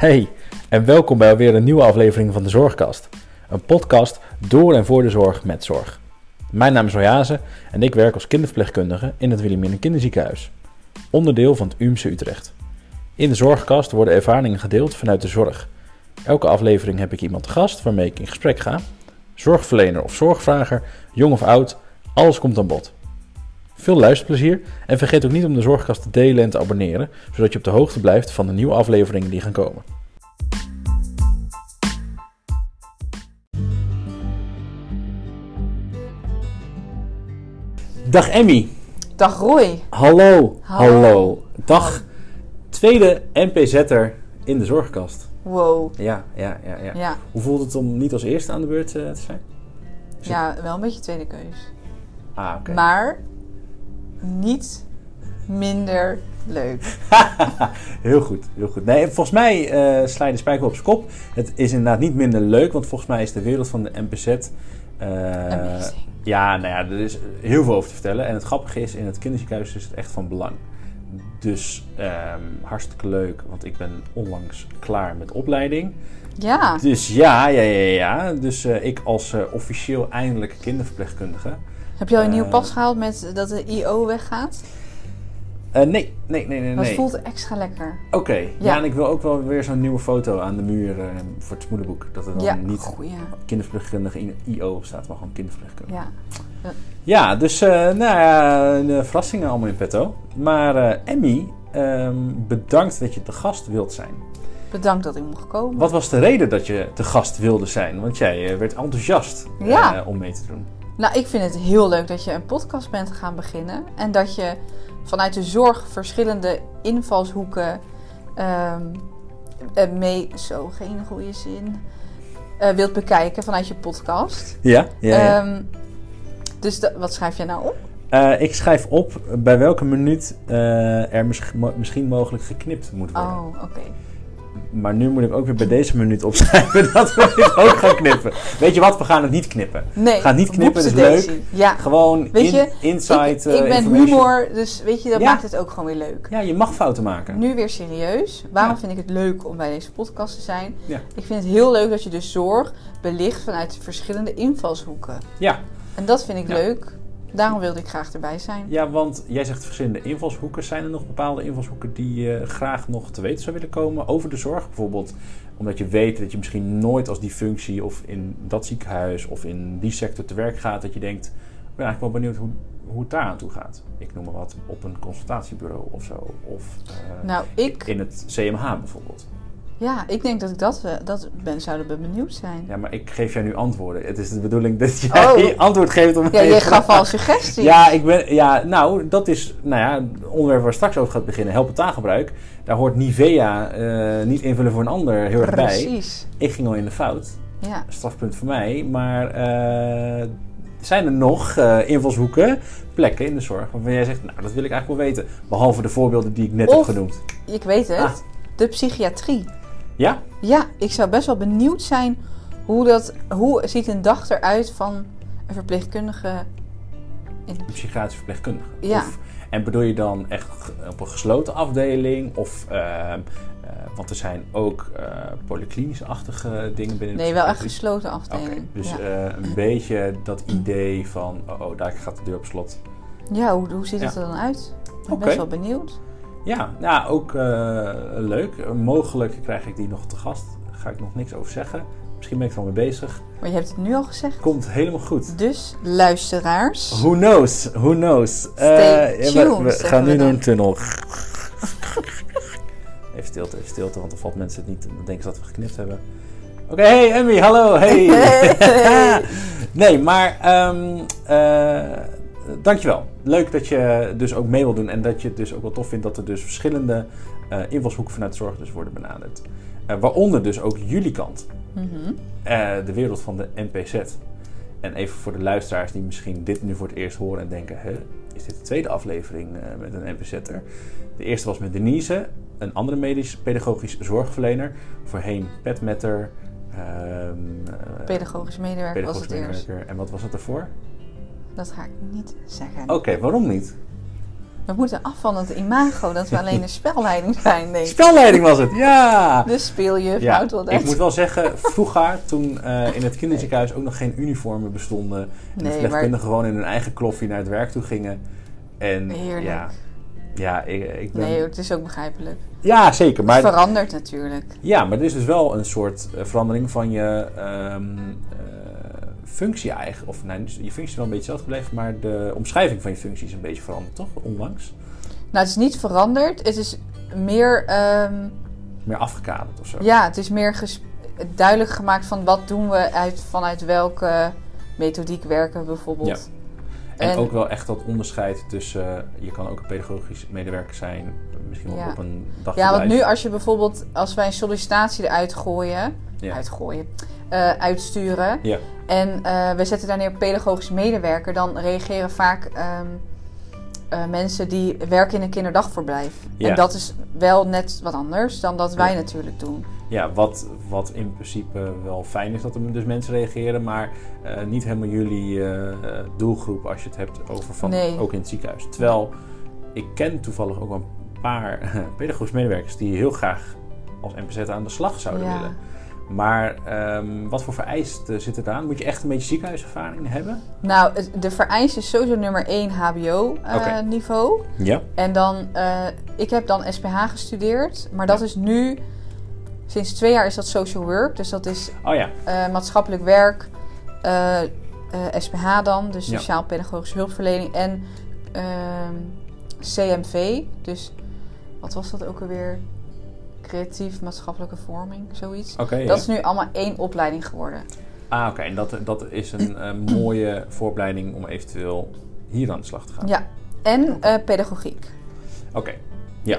Hey, en welkom bij alweer een nieuwe aflevering van de Zorgkast. Een podcast door en voor de zorg met zorg. Mijn naam is Royaze en ik werk als kinderverpleegkundige in het Wilhelmina Kinderziekenhuis. Onderdeel van het UMC Utrecht. In de Zorgkast worden ervaringen gedeeld vanuit de zorg. Elke aflevering heb ik iemand gast waarmee ik in gesprek ga. Zorgverlener of zorgvrager, jong of oud, alles komt aan bod. Veel luisterplezier en vergeet ook niet om de Zorgkast te delen en te abonneren, zodat je op de hoogte blijft van de nieuwe afleveringen die gaan komen. Dag Emmy. Dag Roy. Hallo. Hallo. Dag tweede NPZ'er in de Zorgkast. Wow. Ja, ja, ja, ja, Ja. Hoe voelt het om niet als eerste aan de beurt eh, te zijn? ja, wel een beetje tweede keus. Ah, oké. Maar niet minder leuk. heel goed, heel goed. Nee, volgens mij eh sla je de spijker op zijn kop. Het is inderdaad niet minder leuk, want volgens mij is de wereld van de NPZ... eh, ja, nou ja, er is heel veel over te vertellen. En het grappige is, in het kinderziekenhuis is het echt van belang. Dus ehm, hartstikke leuk, want ik ben onlangs klaar met opleiding. Ja. Dus ja, ja, ja, ja. Dus eh, ik als officieel eindelijk kinderverpleegkundige. Heb je al een nieuw Eh, pas gehaald met dat de IO weggaat? Eh, nee, nee, nee, nee. Dat nee. voelt extra lekker. Oké, ja. Ja. en ik wil ook wel weer zo'n nieuwe foto aan de muur eh, voor het smoelenboek. Dat er dan ja, niet goeie. kinderverpleegkundige IO op staat, maar gewoon kinderverpleegkundige. Ja. Ja, dus eh, nou ja, de verrassingen allemaal in petto. Maar Emmy, ehm, bedankt dat je te gast wilt zijn. Bedankt dat ik mocht komen. Wat was de reden dat je te gast wilde zijn? Want jij werd enthousiast Ja. om mee te doen. Nou, ik vind het heel leuk dat je een podcast bent gaan beginnen. En dat je vanuit de zorg verschillende invalshoeken eh, mee... Zo, geen goede zin. eh, wilt bekijken vanuit je podcast. Ja, ja, ja. Ehm, dus wat schrijf jij nou op? Eh, ik schrijf op bij welke minuut er misschien mogelijk geknipt moet worden. Oh, oké. Maar nu moet ik ook weer bij deze minuut opschrijven dat we dit ook gaan knippen. Weet je wat, we gaan het niet knippen. Nee, We gaan niet knippen, dat is leuk. Ja, Gewoon Weet in, je, inside ik, eh, ik ben humor, dus weet je, dat Ja. maakt het ook gewoon weer leuk. Ja, je mag fouten maken. Nu weer serieus. Waarom Ja. vind ik het leuk om bij deze podcast te zijn? Ja. Ik vind het heel leuk dat je de zorg belicht vanuit verschillende invalshoeken. Ja. En dat vind ik leuk. Daarom wilde ik graag erbij zijn. ja, want jij zegt verschillende invalshoeken. Zijn er nog bepaalde invalshoeken die je graag nog te weten zou willen komen over de zorg? Bijvoorbeeld omdat je weet dat je misschien nooit als die functie of in dat ziekenhuis of in die sector te werk gaat. Dat je denkt, ik ben eigenlijk wel benieuwd hoe, hoe het daar aan toe gaat. Ik noem maar wat, op een consultatiebureau of zo. Of eh, Nou, ik, in het CMH bijvoorbeeld. Ja, ik denk dat ik dat, eh, dat ben, zouden we benieuwd zijn. Ja, maar ik geef jou nu antwoorden. Het is de bedoeling dat jij Oh. antwoord geeft om Ja, jij te- gaf al suggesties. Ja, ik ben, ja, nou, dat is nou ja, het onderwerp waar straks over gaat beginnen. Helpend taalgebruik. Daar hoort Nivea eh, niet invullen voor een ander heel erg bij. Precies. Ik ging al in de fout. Ja. Strafpunt voor mij. Maar eh, zijn er nog eh, invalshoeken, plekken in de zorg waarvan jij zegt, nou, dat wil ik eigenlijk wel weten. Behalve de voorbeelden die ik net Of- heb genoemd. Ik weet het. Ah. De psychiatrie. Ja? Ja, ik zou best wel benieuwd zijn hoe dat, hoe ziet een dag eruit van een verpleegkundige. In, Een psychiatrisch verpleegkundige. Ja. Of, en bedoel je dan echt op een gesloten afdeling? Of, ehm, eh, want er zijn ook eh polyklinische-achtige dingen binnen de nee, wel echt gesloten Oké, afdeling. dus ja. eh, een beetje dat idee van, oh, oh, daar gaat de deur op slot. ja, hoe, hoe ziet het ja. er dan uit? Ik ben best wel benieuwd. Ja, ja ook eh, leuk. Mogelijk krijg ik die nog te gast. Daar ga ik nog niks over zeggen. Misschien ben ik er al mee bezig. Maar je hebt het nu al gezegd. Komt helemaal goed. Dus luisteraars. Who knows? Who knows? Stay Eh, ja, we- tuned, we, gaan we nu door dan. een tunnel. even stilte, even stilte, want dan valt mensen het niet. Dan denken ze dat we geknipt hebben. Oké, hey Emmy, hallo, hey. Hey. nee, maar ehm eh, dankjewel. Leuk dat je dus ook mee wil doen en dat je het dus ook wel tof vindt dat er dus verschillende eh, invalshoeken vanuit de zorg dus worden benaderd. Eh, waaronder dus ook jullie kant. Mhm. Eh, de wereld van de NPZ. En even voor de luisteraars die misschien dit nu voor het eerst horen en denken: hè, is dit de tweede aflevering met een NPZ'er? De eerste was met Denise, een andere medisch-pedagogisch zorgverlener. Voorheen petmetter. eh, Pedagogisch medewerker was pedagogisch het eerst. medewerker. En wat was het ervoor? Dat ga ik niet zeggen. Oké, waarom niet? We moeten af van het imago dat we alleen een spelleiding zijn, denk ik. Spelleiding was het, ja! De speeljuf, Ja, houdt wel ik moet wel zeggen, vroeger toen eh, in het kinderziekenhuis ook nog geen uniformen bestonden. En de verpleegkundigen gewoon in hun eigen kloffie naar het werk toe gingen. En Heerlijk. ja, ja ik, ik ben... Nee, het is ook begrijpelijk. ja, zeker. Maar, het verandert natuurlijk. ja, maar er is dus wel een soort eh, verandering van je ehm, eh, functie eigenlijk. Of nee, je functie is wel een beetje hetzelfde gebleven, maar de omschrijving van je functie is een beetje veranderd, toch? Onlangs. Nou, het is niet veranderd. Het is meer, ehm, Meer afgekaderd of zo. ja, het is meer ges- duidelijk gemaakt van wat doen we uit, vanuit welke methodiek werken we bijvoorbeeld. En, En- ook wel echt dat onderscheid tussen, eh, je kan ook een pedagogisch medewerker zijn, misschien wel Ja. op een dag. Ja, want nu als je bijvoorbeeld, als wij een sollicitatie eruit gooien, Ja. uitgooien, eh, uitsturen. Ja. En eh, we zetten daar neer pedagogisch medewerker, dan reageren vaak ehm, eh, mensen die werken in een kinderdagverblijf. Ja. En dat is wel net wat anders dan dat wij Ja. natuurlijk doen. Ja, wat, wat in principe wel fijn is dat er dus mensen reageren, maar niet helemaal jullie doelgroep als je het hebt over van Nee. ook in het ziekenhuis. Terwijl ik ken toevallig ook een paar pedagogische medewerkers die heel graag als NPZ aan de slag zouden Ja. willen. Maar ehm, wat voor vereisten zitten eraan? Moet je echt een beetje ziekenhuiservaring hebben? Nou, het- de vereiste is sowieso nummer 1 HBO-niveau. Oké. Ja. eh, En dan, eh, ik heb dan SPH gestudeerd, maar dat Ja. is nu, sinds twee jaar is dat social work. Dus dat is Oh ja. eh, maatschappelijk werk, eh, eh, SPH dan, dus sociaal-pedagogische hulpverlening en ehm, CMV. Dus wat was dat ook alweer? Creatief maatschappelijke vorming, zoiets. Ja. Dat is nu allemaal één opleiding geworden. Ah, oké. En dat, dat is een eh, mooie vooropleiding om eventueel hier aan de slag te gaan. Ja, en eh, pedagogiek. Oké, ja,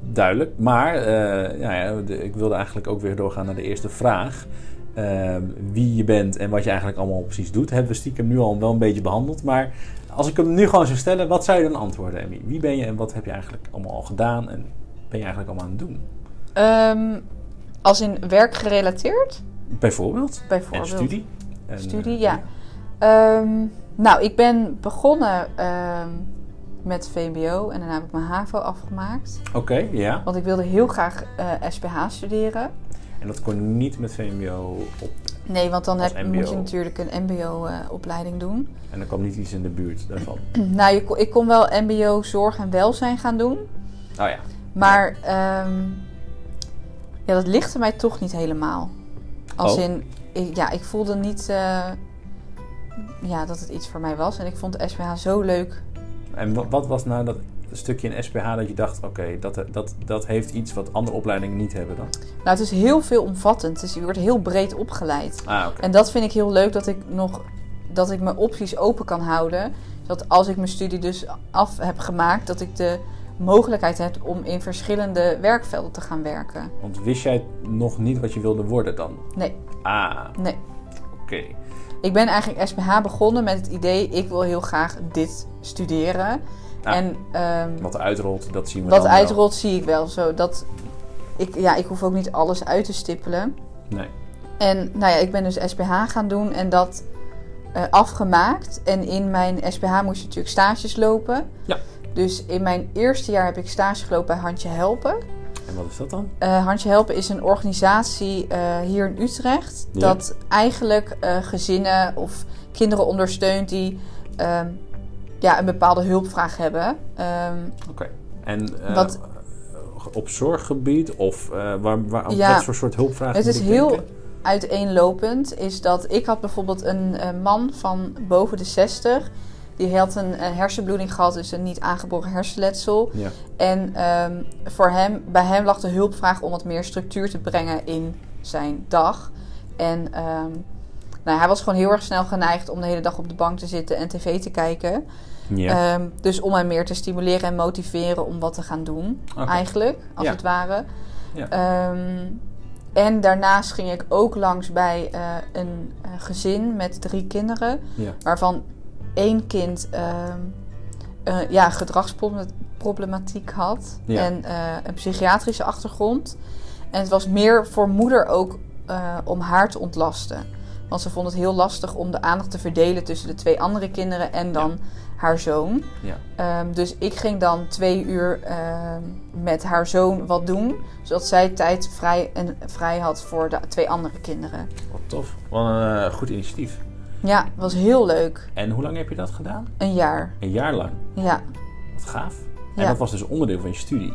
duidelijk. Maar eh, ja, ja, de- ik wilde eigenlijk ook weer doorgaan naar de eerste vraag. Ehm, wie je bent en wat je eigenlijk allemaal precies doet, hebben we stiekem nu al wel een beetje behandeld. Maar als ik hem nu gewoon zou stellen, wat zou je dan antwoorden, Emmy? Wie ben je en wat heb je eigenlijk allemaal al gedaan en ben je eigenlijk allemaal aan het doen? Ehm, als in werk gerelateerd? Bijvoorbeeld? Bijvoorbeeld. En studie? En, Studie, eh, ja. Ehm, nou, ik ben begonnen ehm, met VMBO en daarna heb ik mijn HAVO afgemaakt. Oké, ja. Want ik wilde heel graag eh, SPH studeren. En dat kon niet met VMBO op. Nee, want dan heb, moet je natuurlijk een MBO-opleiding doen. En er kwam niet iets in de buurt daarvan. nou, je, ik kon wel MBO zorg en welzijn gaan doen. Oh ja. Maar ja, dat lichtte mij toch niet helemaal. Als Oh. in, ik, ja, ik voelde niet eh, ja, dat het iets voor mij was. En ik vond de SPH zo leuk. En wat, wat was nou dat stukje in SPH dat je dacht, oké, dat, dat, dat heeft iets wat andere opleidingen niet hebben dan? Nou, het is heel veelomvattend. Dus je wordt heel breed opgeleid. Ah. En dat vind ik heel leuk dat ik nog dat ik mijn opties open kan houden. Dat als ik mijn studie dus af heb gemaakt, dat ik de mogelijkheid heb om in verschillende werkvelden te gaan werken. Want wist jij nog niet wat je wilde worden dan? Nee, Ah, nee. oké. Ik ben eigenlijk SPH begonnen met het idee, ik wil heel graag dit studeren. Ah. En ehm, Wat uitrolt, dat zien we wat wel. uitrolt zie ik wel zo. Dat ik, ja, ik hoef ook niet alles uit te stippelen. Nee. En nou ja, ik ben dus SPH gaan doen en dat eh, afgemaakt. En in mijn SPH moest je natuurlijk stages lopen. Ja. Dus in mijn eerste jaar heb ik stage gelopen bij Handje Helpen. En wat is dat dan? Eh, Handje Helpen is een organisatie eh, hier in Utrecht. Ja. Dat eigenlijk eh, gezinnen of kinderen ondersteunt die ehm, ja, een bepaalde hulpvraag hebben. Ehm, Oké. En Wat- op zorggebied of waar, waar, Ja. wat voor soort hulpvragen Het is heel uiteenlopend. Is dat ik had bijvoorbeeld een, man van boven de 60. Die had een, eh, hersenbloeding gehad, dus een niet aangeboren hersenletsel. Ja. En ehm, voor hem, bij hem lag de hulpvraag om wat meer structuur te brengen in zijn dag. En ehm, nou, hij was gewoon heel erg snel geneigd om de hele dag op de bank te zitten en tv te kijken. Ja. Ehm, dus om hem meer te stimuleren en motiveren om wat te gaan doen, eigenlijk, als Ja. het ware. Ja. En daarnaast ging ik ook langs bij eh, een eh, gezin met drie kinderen, waarvan één kind eh, ja, gedragsproblematiek had Ja. en eh, een psychiatrische achtergrond. En het was meer voor moeder ook eh, om haar te ontlasten. Want ze vond het heel lastig om de aandacht te verdelen tussen de twee andere kinderen en dan haar zoon. Ja. Ehm, dus ik ging dan twee uur ehm, met haar zoon wat doen. Zodat zij tijd vrij, en vrij had voor de twee andere kinderen. Wat tof. Wat een goed initiatief. Ja, was heel leuk. En hoe lang heb je dat gedaan? Een jaar. Een jaar lang. Ja, Wat gaaf. En Ja. dat was dus onderdeel van je studie.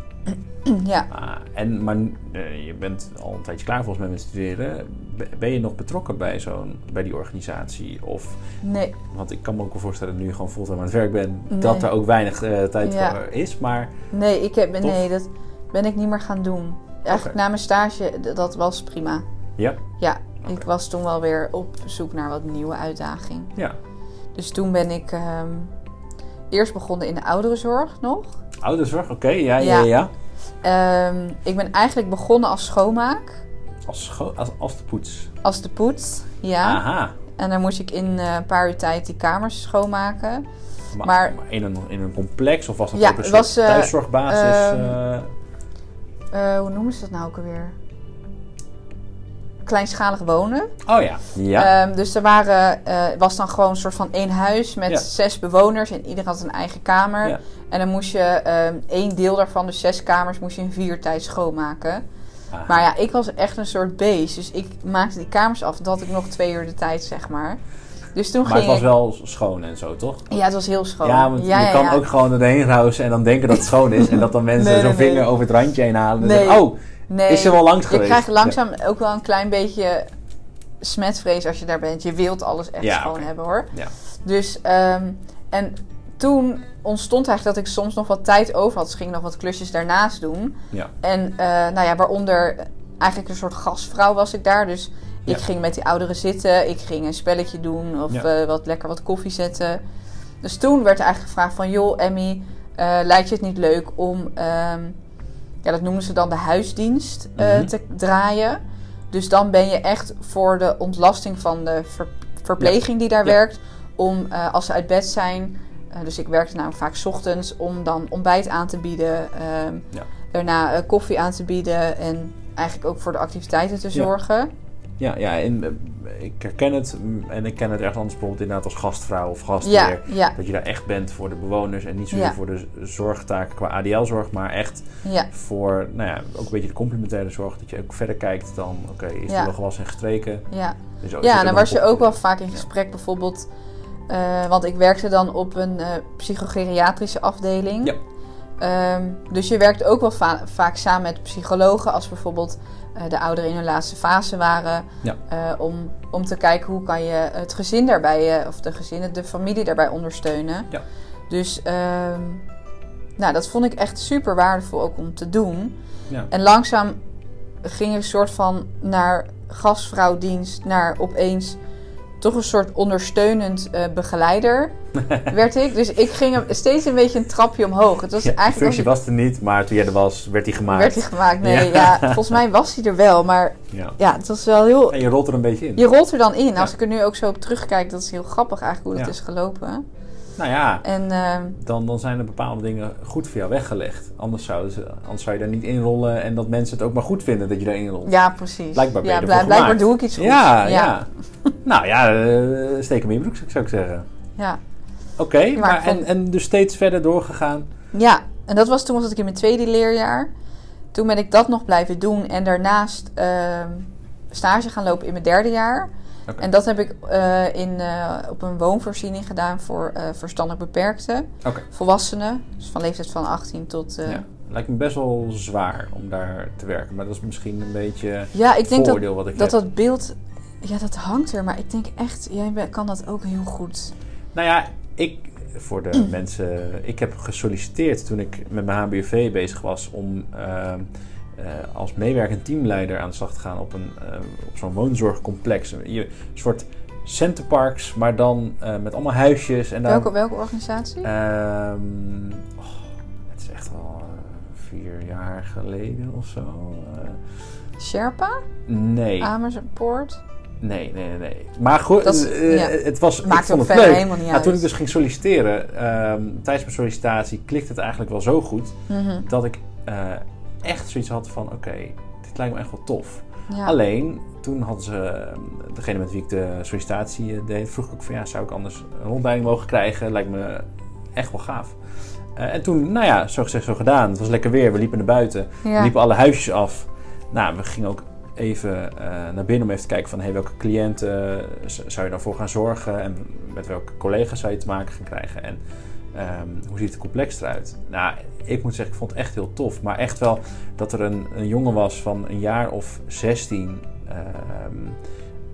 ja. Ah, en, maar eh, je bent al een tijdje klaar volgens mij met studeren. Be- Ben je nog betrokken bij, zo'n, bij die organisatie? Of, Nee, want ik kan me ook wel voorstellen dat nu je gewoon fulltime aan het werk bent, Nee. dat er ook weinig eh, tijd Ja. voor is. Maar nee, ik heb, Tof. nee, dat ben ik niet meer gaan doen. Eigenlijk na mijn stage, dat was prima. ja, Ja, ik was toen wel weer op zoek naar wat nieuwe uitdaging. ja. Dus toen ben ik ehm, eerst begonnen in de ouderenzorg nog. Ouderenzorg, oké, ja, ja, Ja. ja. Ehm, ik ben eigenlijk begonnen als schoonmaak. Als, scho- als, als de poets. Als de poets, ja. Aha. En dan moest ik in eh, een paar uur tijd die kamers schoonmaken. Maar, in, een, in een complex of was dat Ja, ook een het soort was, eh, thuiszorgbasis? ehm, eh? Eh, hoe noemen ze dat nou ook alweer? Kleinschalig wonen. oh ja. Ja. Ehm, dus er waren, eh, was dan gewoon een soort van één huis met Ja. zes bewoners en ieder had een eigen kamer. Ja. En dan moest je ehm, één deel daarvan, dus zes kamers, moest je in vier tijd schoonmaken. Aha. Maar ja, ik was echt een soort beest. Dus ik maakte die kamers af. Dat had ik nog twee uur de tijd, zeg maar. Dus toen Maar het ging was ik... wel schoon en zo, toch? Ja, het was heel schoon. Ja, want ja, je ja, kan ja. ook gewoon erheen rousen en dan denken dat het schoon is. En dat dan mensen Nee, zo'n nee, nee. vinger over het randje heen halen. En Nee. zeggen, oh, Nee, is er wel langs je krijgt langzaam ook wel een klein beetje smetvrees als je daar bent. Je wilt alles echt Ja, schoon hebben hoor. Ja. Dus, ehm, en toen ontstond eigenlijk dat ik soms nog wat tijd over had. Dus ging ik nog wat klusjes daarnaast doen. Ja. En eh, nou ja, waaronder eigenlijk een soort gastvrouw was ik daar. Dus ik ging met die ouderen zitten. Ik ging een spelletje doen of eh, wat lekker wat koffie zetten. Dus toen werd er eigenlijk gevraagd van... joh, Emmy, eh, lijkt je het niet leuk om... ehm, ja, dat noemen ze dan de huisdienst eh, Mhm. te draaien. Dus dan ben je echt voor de ontlasting van de ver- verpleging die daar Ja. werkt... om eh, als ze uit bed zijn... eh, dus ik werkte namelijk vaak 's ochtends om dan ontbijt aan te bieden. ehm, Ja. Daarna koffie aan te bieden en eigenlijk ook voor de activiteiten te zorgen. Ja, ja en, eh, ik herken het. mm, En ik ken het ergens anders bijvoorbeeld inderdaad als gastvrouw of gastheer. ja, Dat je daar echt bent voor de bewoners en niet zozeer Ja. voor de zorgtaken qua ADL-zorg, maar echt voor, nou ja, ook een beetje de complementaire zorg. Dat je ook verder kijkt dan, oké, is die wel gewassen en gestreken? ja. Dus Ja, en dan was je ook wel vaak in gesprek bijvoorbeeld... eh, want ik werkte dan op een eh psychogeriatrische afdeling. Ja. Ehm, dus je werkt ook wel va- vaak samen met psychologen als bijvoorbeeld de ouderen in hun laatste fase waren. Ja. Eh, om, om te kijken hoe kan je het gezin daarbij, eh, of de gezinnen, de familie daarbij ondersteunen. Ja. Dus ehm, nou, dat vond ik echt super waardevol ook om te doen. Ja. En langzaam ging ik een soort van naar gastvrouwdienst, naar opeens toch een soort ondersteunend eh, begeleider werd ik. Dus ik ging hem steeds een beetje een trapje omhoog. Het was Ja, de eigenlijk functie was er niet, maar toen jij er was, werd die gemaakt. werd hij gemaakt. Nee, Ja. ja. volgens mij was hij er wel, maar Ja. ja, het was wel heel. En je rolt er een beetje in. Je rolt er dan in. Als ik er nu ook zo op terugkijk, dat is heel grappig eigenlijk hoe het is gelopen. Nou ja, En ehm, dan, dan zijn er bepaalde dingen goed voor jou weggelegd. Anders, zouden ze, anders zou je daar niet inrollen en dat mensen het ook maar goed vinden dat je daarin rolt. ja, precies. Blijkbaar ben je ja, blijk- blijkbaar doe ik iets goed. Ja, ja. nou ja, eh, steek hem in je broek zou ik zeggen. ja. Oké, Maar maar ik vond- en, en dus steeds verder doorgegaan. Ja, en dat was toen was ik in mijn tweede leerjaar. Toen ben ik dat nog blijven doen en daarnaast ehm, stage gaan lopen in mijn derde jaar. En dat heb ik eh, in, eh, op een woonvoorziening gedaan voor eh verstandig beperkten. Oké. Volwassenen, dus van leeftijd van 18 tot... Ja. Lijkt me best wel zwaar om daar te werken. Maar dat is misschien een beetje Ja, ik denk dat voordeel wat ik dat, heb. dat beeld... Ja, dat hangt er. Maar ik denk echt, jij kan dat ook heel goed. Nou ja, ik, voor de mensen, ik heb gesolliciteerd toen ik met mijn HBV bezig was om eh, eh, als meewerkend teamleider aan de slag te gaan op, een, eh, op zo'n woonzorgcomplex. Een soort centerparks, maar dan eh, met allemaal huisjes. En daar, Welke, welke organisatie? Ehm, oh, het is echt al eh, vier jaar geleden of zo. Eh, Sherpa? nee, Amersfoort? nee, nee, nee, nee. Maar goed, Dat is- eh, ja. het was, ik Maakt vond ook het verder leuk. helemaal niet Ja, uit. toen ik dus ging solliciteren, ehm, tijdens mijn sollicitatie klikte het eigenlijk wel zo goed Mhm. dat ik eh, echt zoiets had van: oké, dit lijkt me echt wel tof. Ja. Alleen toen hadden ze, ehm, degene met wie ik de sollicitatie eh, deed, vroeg ik ook van ja, zou ik anders een rondleiding mogen krijgen? Lijkt me echt wel gaaf. Eh, en toen, nou ja, zo gezegd, zo gedaan. Het was lekker weer. We liepen naar buiten. We liepen alle huisjes af. Nou, we gingen ook even eh, naar binnen om even te kijken van... Hey, welke cliënten zou je dan voor gaan zorgen? En met welke collega's zou je te maken gaan krijgen? En ehm, hoe ziet het complex eruit? Nou, ik moet zeggen, ik vond het echt heel tof. Maar echt wel dat er een, een jongen was van een jaar of 16... ehm,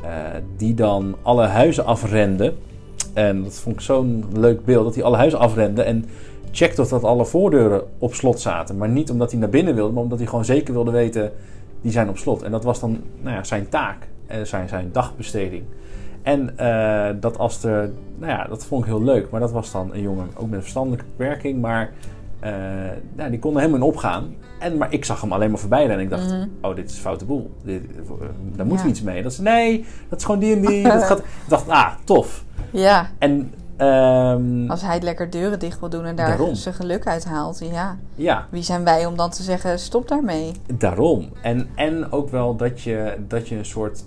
eh, die dan alle huizen afrende. En dat vond ik zo'n leuk beeld. Dat hij alle huizen afrende en checkte of dat alle voordeuren op slot zaten. Maar niet omdat hij naar binnen wilde, maar omdat hij gewoon zeker wilde weten... die zijn op slot. En dat was dan nou ja, zijn taak. En zijn, zijn dagbesteding. En eh, dat als er... Nou ja, dat vond ik heel leuk. Maar dat was dan een jongen ook met een verstandelijke beperking. Maar eh, nou, die kon er helemaal in opgaan. En, maar ik zag hem alleen maar voorbij. En ik dacht, Mhm. oh, dit is een foute boel. Dit, daar moeten Ja. we iets mee. Dat is, nee, dat is gewoon die en die. dat gaat, ik dacht, ah, tof. Ja, En ehm, als hij lekker deuren dicht wil doen en daar Daarom. zijn geluk uit haalt, ja. ja, Wie zijn wij om dan te zeggen, stop daarmee? daarom. En, en ook wel dat je, dat je een soort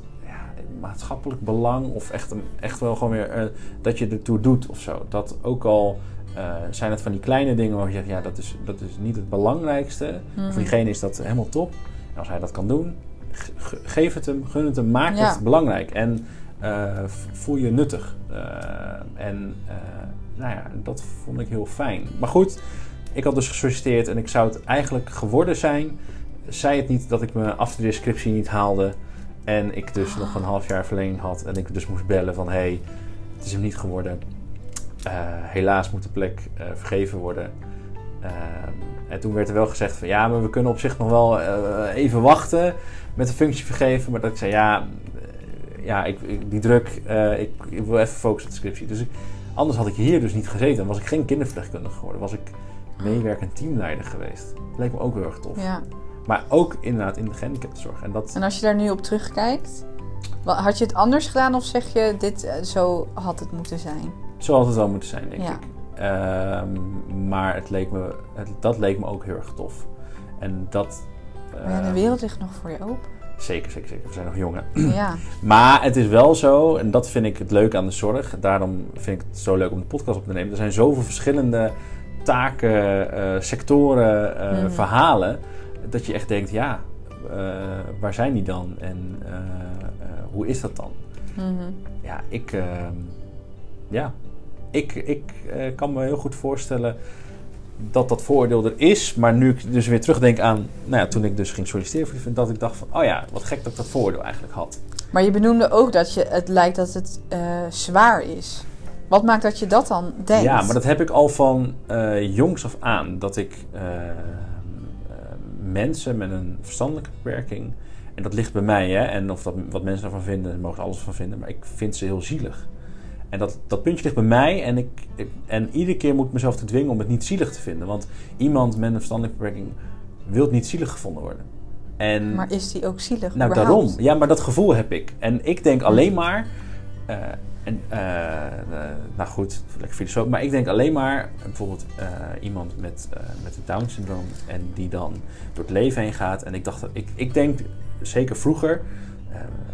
maatschappelijk belang... of echt, een, echt wel gewoon weer... eh, dat je ertoe doet of zo. Dat ook al eh, zijn het van die kleine dingen waar je zegt... ja, dat is, dat is niet het belangrijkste. Voor diegene is dat helemaal top. En als hij dat kan doen, ge- ge- geef het hem, gun het hem, maak Ja. het belangrijk. En eh, voel je nuttig. En nou ja, dat vond ik heel fijn. Maar goed, ik had dus gesolliciteerd en ik zou het eigenlijk geworden zijn. Zij het niet dat ik mijn afstudeerscriptie niet haalde. En ik dus nog een half jaar verlenging had. En ik dus moest bellen van... hé, hey, het is hem niet geworden. Eh, helaas moet de plek eh, vergeven worden. Ehm, en toen werd er wel gezegd van... ja, maar we kunnen op zich nog wel eh, even wachten... met de functie vergeven. Maar dat ik zei, ja... ja, ik, ik- die druk... ik, ik wil even focussen op de scriptie. Dus ik, anders had ik hier dus niet gezeten. Was ik geen kinderverpleegkundige geworden. Was ik meewerkend teamleider geweest. Dat leek me ook heel erg tof. Ja. Maar ook inderdaad in de gehandicaptenzorg. En dat, En als je daar nu op terugkijkt, had je het anders gedaan of zeg je, dit, eh, zo had het moeten zijn? Zo had het wel moeten zijn, denk Ja. ik. Ehm, maar het leek me, het, dat leek me ook heel erg tof. En dat... Maar ja, de ehm, wereld ligt nog voor je open. Zeker, zeker, zeker. We zijn nog jong, hè? Ja, Maar het is wel zo, en dat vind ik het leuke aan de zorg. Daarom vind ik het zo leuk om de podcast op te nemen. Er zijn zoveel verschillende taken, eh, sectoren, eh, Mhm. verhalen. Dat je echt denkt, ja, eh, waar zijn die dan? En eh, eh, hoe is dat dan? Mhm. Ja, ik, ehm, ja, ik, ik kan me heel goed voorstellen dat dat vooroordeel er is. Maar nu ik dus weer terugdenk aan, nou ja, toen ik dus ging solliciteren voor die dat ik dacht van, oh ja, wat gek dat ik dat vooroordeel eigenlijk had. Maar je benoemde ook dat je, het lijkt dat het zwaar is. Wat maakt dat je dat dan denkt? Ja, maar dat heb ik al van eh, jongs af aan. Dat ik mensen met een verstandelijke beperking... En dat ligt bij mij, hè. En of dat, wat mensen daarvan vinden, daar mogen ze alles van vinden. Maar ik vind ze heel zielig. En dat, dat puntje ligt bij mij. En, ik, ik- en iedere keer moet ik mezelf te dwingen om het niet zielig te vinden. Want iemand met een verstandelijke beperking... wil niet zielig gevonden worden. En Maar is die ook zielig? nou, überhaupt? daarom. Ja, maar dat gevoel heb ik. En ik denk alleen maar. eh, en, eh, eh, nou goed, lekker filosoof. Maar ik denk alleen maar. bijvoorbeeld eh, iemand met, met een Down-syndroom. En die dan door het leven heen gaat. En ik dacht. Ik, ik denk zeker vroeger.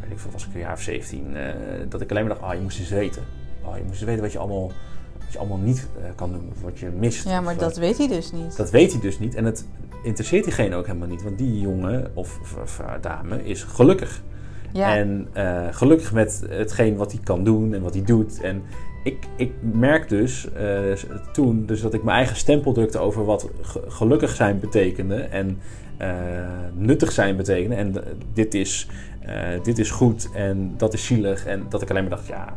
weet ik veel, was ik een jaar of 17. eh, dat ik alleen maar dacht. Ah, je moest eens weten. Oh, je moest eens weten wat je allemaal, wat je allemaal niet kan doen. Of wat je mist. Ja, maar Of, dat weet hij dus niet. dat weet hij dus niet. En het interesseert diegene ook helemaal niet. Want die jongen of, of, dame is gelukkig. Ja. En eh, gelukkig met hetgeen wat hij kan doen en wat hij doet. En ik, ik merk dus eh, toen dus dat ik mijn eigen stempel drukte over wat ge- gelukkig zijn betekende. En eh, nuttig zijn betekende. En dit, is, dit is goed en dat is zielig. En dat ik alleen maar dacht, ja,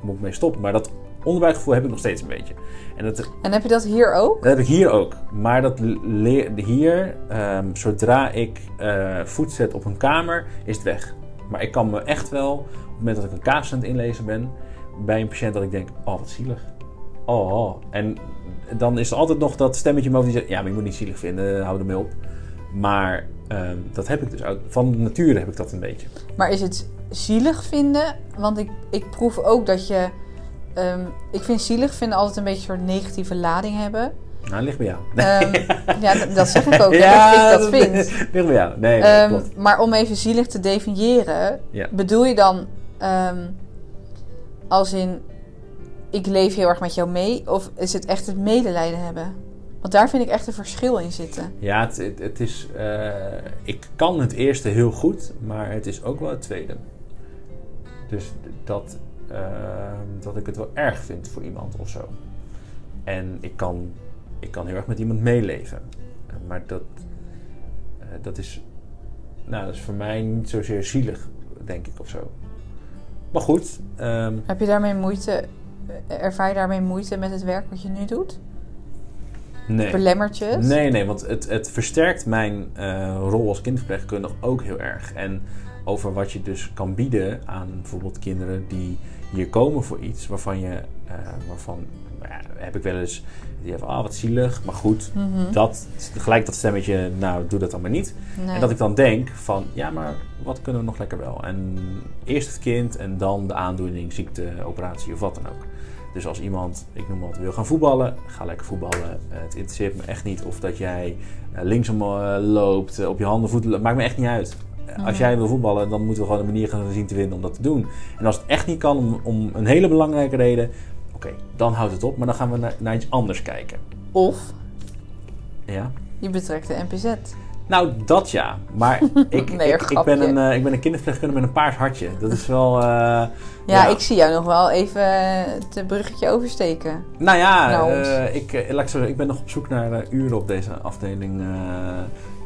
moet ik mee stoppen. Maar dat onderbuikgevoel heb ik nog steeds een beetje. En dat, En heb je dat hier ook? dat heb ik hier ook. Maar dat leer, hier, ehm, zodra ik voet zet op een kamer, is het weg. Maar ik kan me echt wel, op het moment dat ik een kaas aan het inlezen ben, bij een patiënt dat ik denk, oh wat zielig. Oh, oh. En dan is er altijd nog dat stemmetje in die zegt, ja, maar je moet niet zielig vinden, hou ermee op. Maar ehm, dat heb ik dus van nature heb ik dat een beetje. Maar is het zielig vinden? Want ik, ik proef ook dat je... ehm, ik vind zielig vinden altijd een beetje een soort negatieve lading hebben. Nou, dat ligt bij jou. Ehm, ja, d- dat zeg ik ook. hè, dat ik dat vind. ligt bij jou. Nee, nee Ehm, klopt. maar om even zielig te definiëren, Ja. bedoel je dan ehm, als in ik leef heel erg met jou mee? Of is het echt het medelijden hebben? Want daar vind ik echt een verschil in zitten. Ja, het, het, het is. eh, ik kan het eerste heel goed, maar het is ook wel het tweede. Dus dat, dat ik het wel erg vind voor iemand of zo. En ik kan, ik kan heel erg met iemand meeleven. Eh, Maar dat, eh, dat, is, nou, dat is voor mij niet zozeer zielig, denk ik of zo. Maar goed, ehm, Heb je daarmee moeite? Ervaar je daarmee moeite met het werk wat je nu doet? nee. Belemmertjes? Nee, nee, want het, het versterkt mijn eh, rol als kindverpleegkundige ook heel erg. En over wat je dus kan bieden aan bijvoorbeeld kinderen die hier komen voor iets waarvan je, eh, waarvan, nou heb ik wel eens, die hebben, ah wat zielig, maar goed, Mhm. dat, gelijk dat stemmetje, nou doe dat dan maar niet. Nee. En dat ik dan denk van, ja maar wat kunnen we nog lekker wel? En eerst het kind en dan de aandoening, ziekte, operatie of wat dan ook. Dus als iemand, ik noem wat, wil gaan voetballen, ga lekker voetballen. Eh, het interesseert me echt niet of dat jij eh, linksom eh, loopt, op je handen voeten, maakt me echt niet uit. Als Mhm. jij wil voetballen, dan moeten we gewoon een manier gaan zien te vinden om dat te doen. En als het echt niet kan, om, om een hele belangrijke reden, oké, dan houdt het op. Maar dan gaan we naar, naar iets anders kijken. Of Ja? je betrekt de NPZ. Nou, dat ja. Maar ik, Nee, ik, ben een, eh, ik ben een kinderverpleegkundige met een paars hartje. Dat is wel... eh, Ja, Ja. ik zie jou nog wel even het bruggetje oversteken. nou ja, eh, ik, eh, ik, ben nog op zoek naar eh, uren op deze afdeling.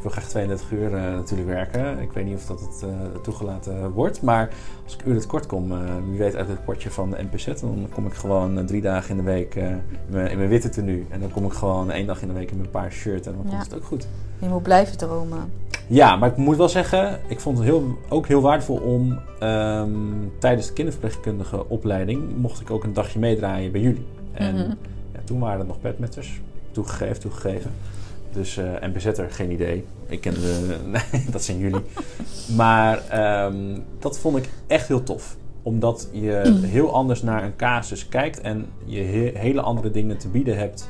Wil graag 32 uur eh, natuurlijk werken. Ik weet niet of dat het eh, toegelaten wordt. Maar als ik uren tekort kom, eh, wie weet uit het potje van de NPZ... dan kom ik gewoon drie dagen in de week in, mijn, in mijn witte tenue. En dan kom ik gewoon één dag in de week in mijn paars shirt. En dan Ja. komt het ook goed. Je moet blijven dromen. Ja, maar ik moet wel zeggen, ik vond het heel, ook heel waardevol om ehm, tijdens de kinderverpleegkundige opleiding mocht ik ook een dagje meedraaien bij jullie. En Mhm. ja, toen waren er nog bedmetters. Toegegeven, toegegeven. Dus eh NPZ'er, geen idee. Ik ken de... Nee, dat zijn jullie. Maar ehm, dat vond ik echt heel tof. Omdat je heel anders naar een casus kijkt en je he- hele andere dingen te bieden hebt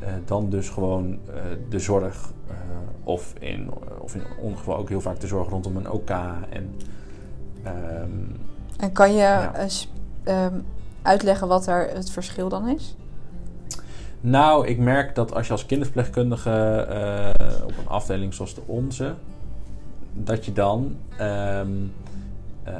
eh, dan dus gewoon eh, de zorg. of, in, of in ongeval ook heel vaak de zorg rondom een OK. En, ehm, En kan je Ja. eh, ehm, uitleggen wat er het verschil dan is? Nou, ik merk dat als je als kinderverpleegkundige eh, op een afdeling zoals de onze, dat je dan, ehm, eh,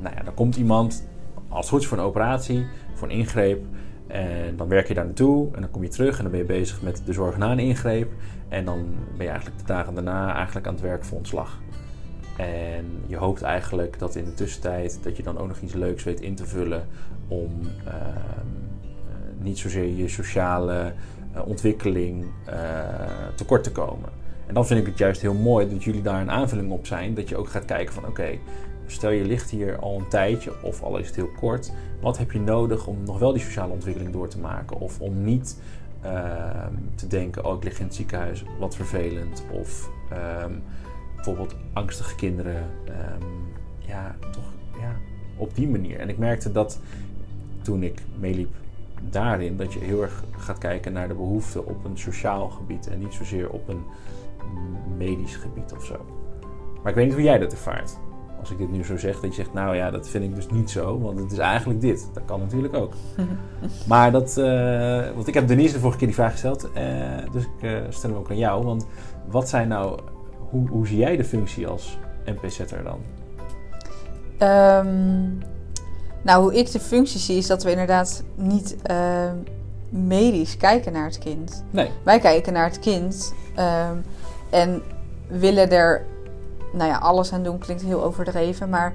nou ja, dan komt iemand als goed voor een operatie, voor een ingreep. En dan werk je daar naartoe en dan kom je terug en dan ben je bezig met de zorg na een ingreep. En dan ben je eigenlijk de dagen daarna eigenlijk aan het werk voor ontslag. En je hoopt eigenlijk dat in de tussentijd dat je dan ook nog iets leuks weet in te vullen om ehm, eh, niet zozeer je sociale eh, ontwikkeling eh, tekort te komen. En dan vind ik het juist heel mooi dat jullie daar een aanvulling op zijn. Dat je ook gaat kijken van oké, stel je ligt hier al een tijdje of al is het heel kort. Wat heb je nodig om nog wel die sociale ontwikkeling door te maken? Of om niet ehm, te denken, oh ik lig in het ziekenhuis, wat vervelend. Of ehm, bijvoorbeeld angstige kinderen. ehm, ja, toch ja, op die manier. En ik merkte dat toen ik meeliep daarin, dat je heel erg gaat kijken naar de behoeften op een sociaal gebied en niet zozeer op een medisch gebied of zo. Maar ik weet niet hoe jij dat ervaart. Als ik dit nu zo zeg, dat je zegt, nou ja, dat vind ik dus niet zo, want het is eigenlijk dit. Dat kan natuurlijk ook. Maar dat, eh, want ik heb Denise de vorige keer die vraag gesteld, eh, dus ik eh, stel hem ook aan jou. Want wat zijn nou, hoe, hoe zie jij de functie als NPZ'er dan? Ehm, nou, hoe ik de functie zie is dat we inderdaad niet ehm, medisch kijken naar het kind. Nee. Wij kijken naar het kind ehm, en willen er, nou ja, alles aan doen klinkt heel overdreven, maar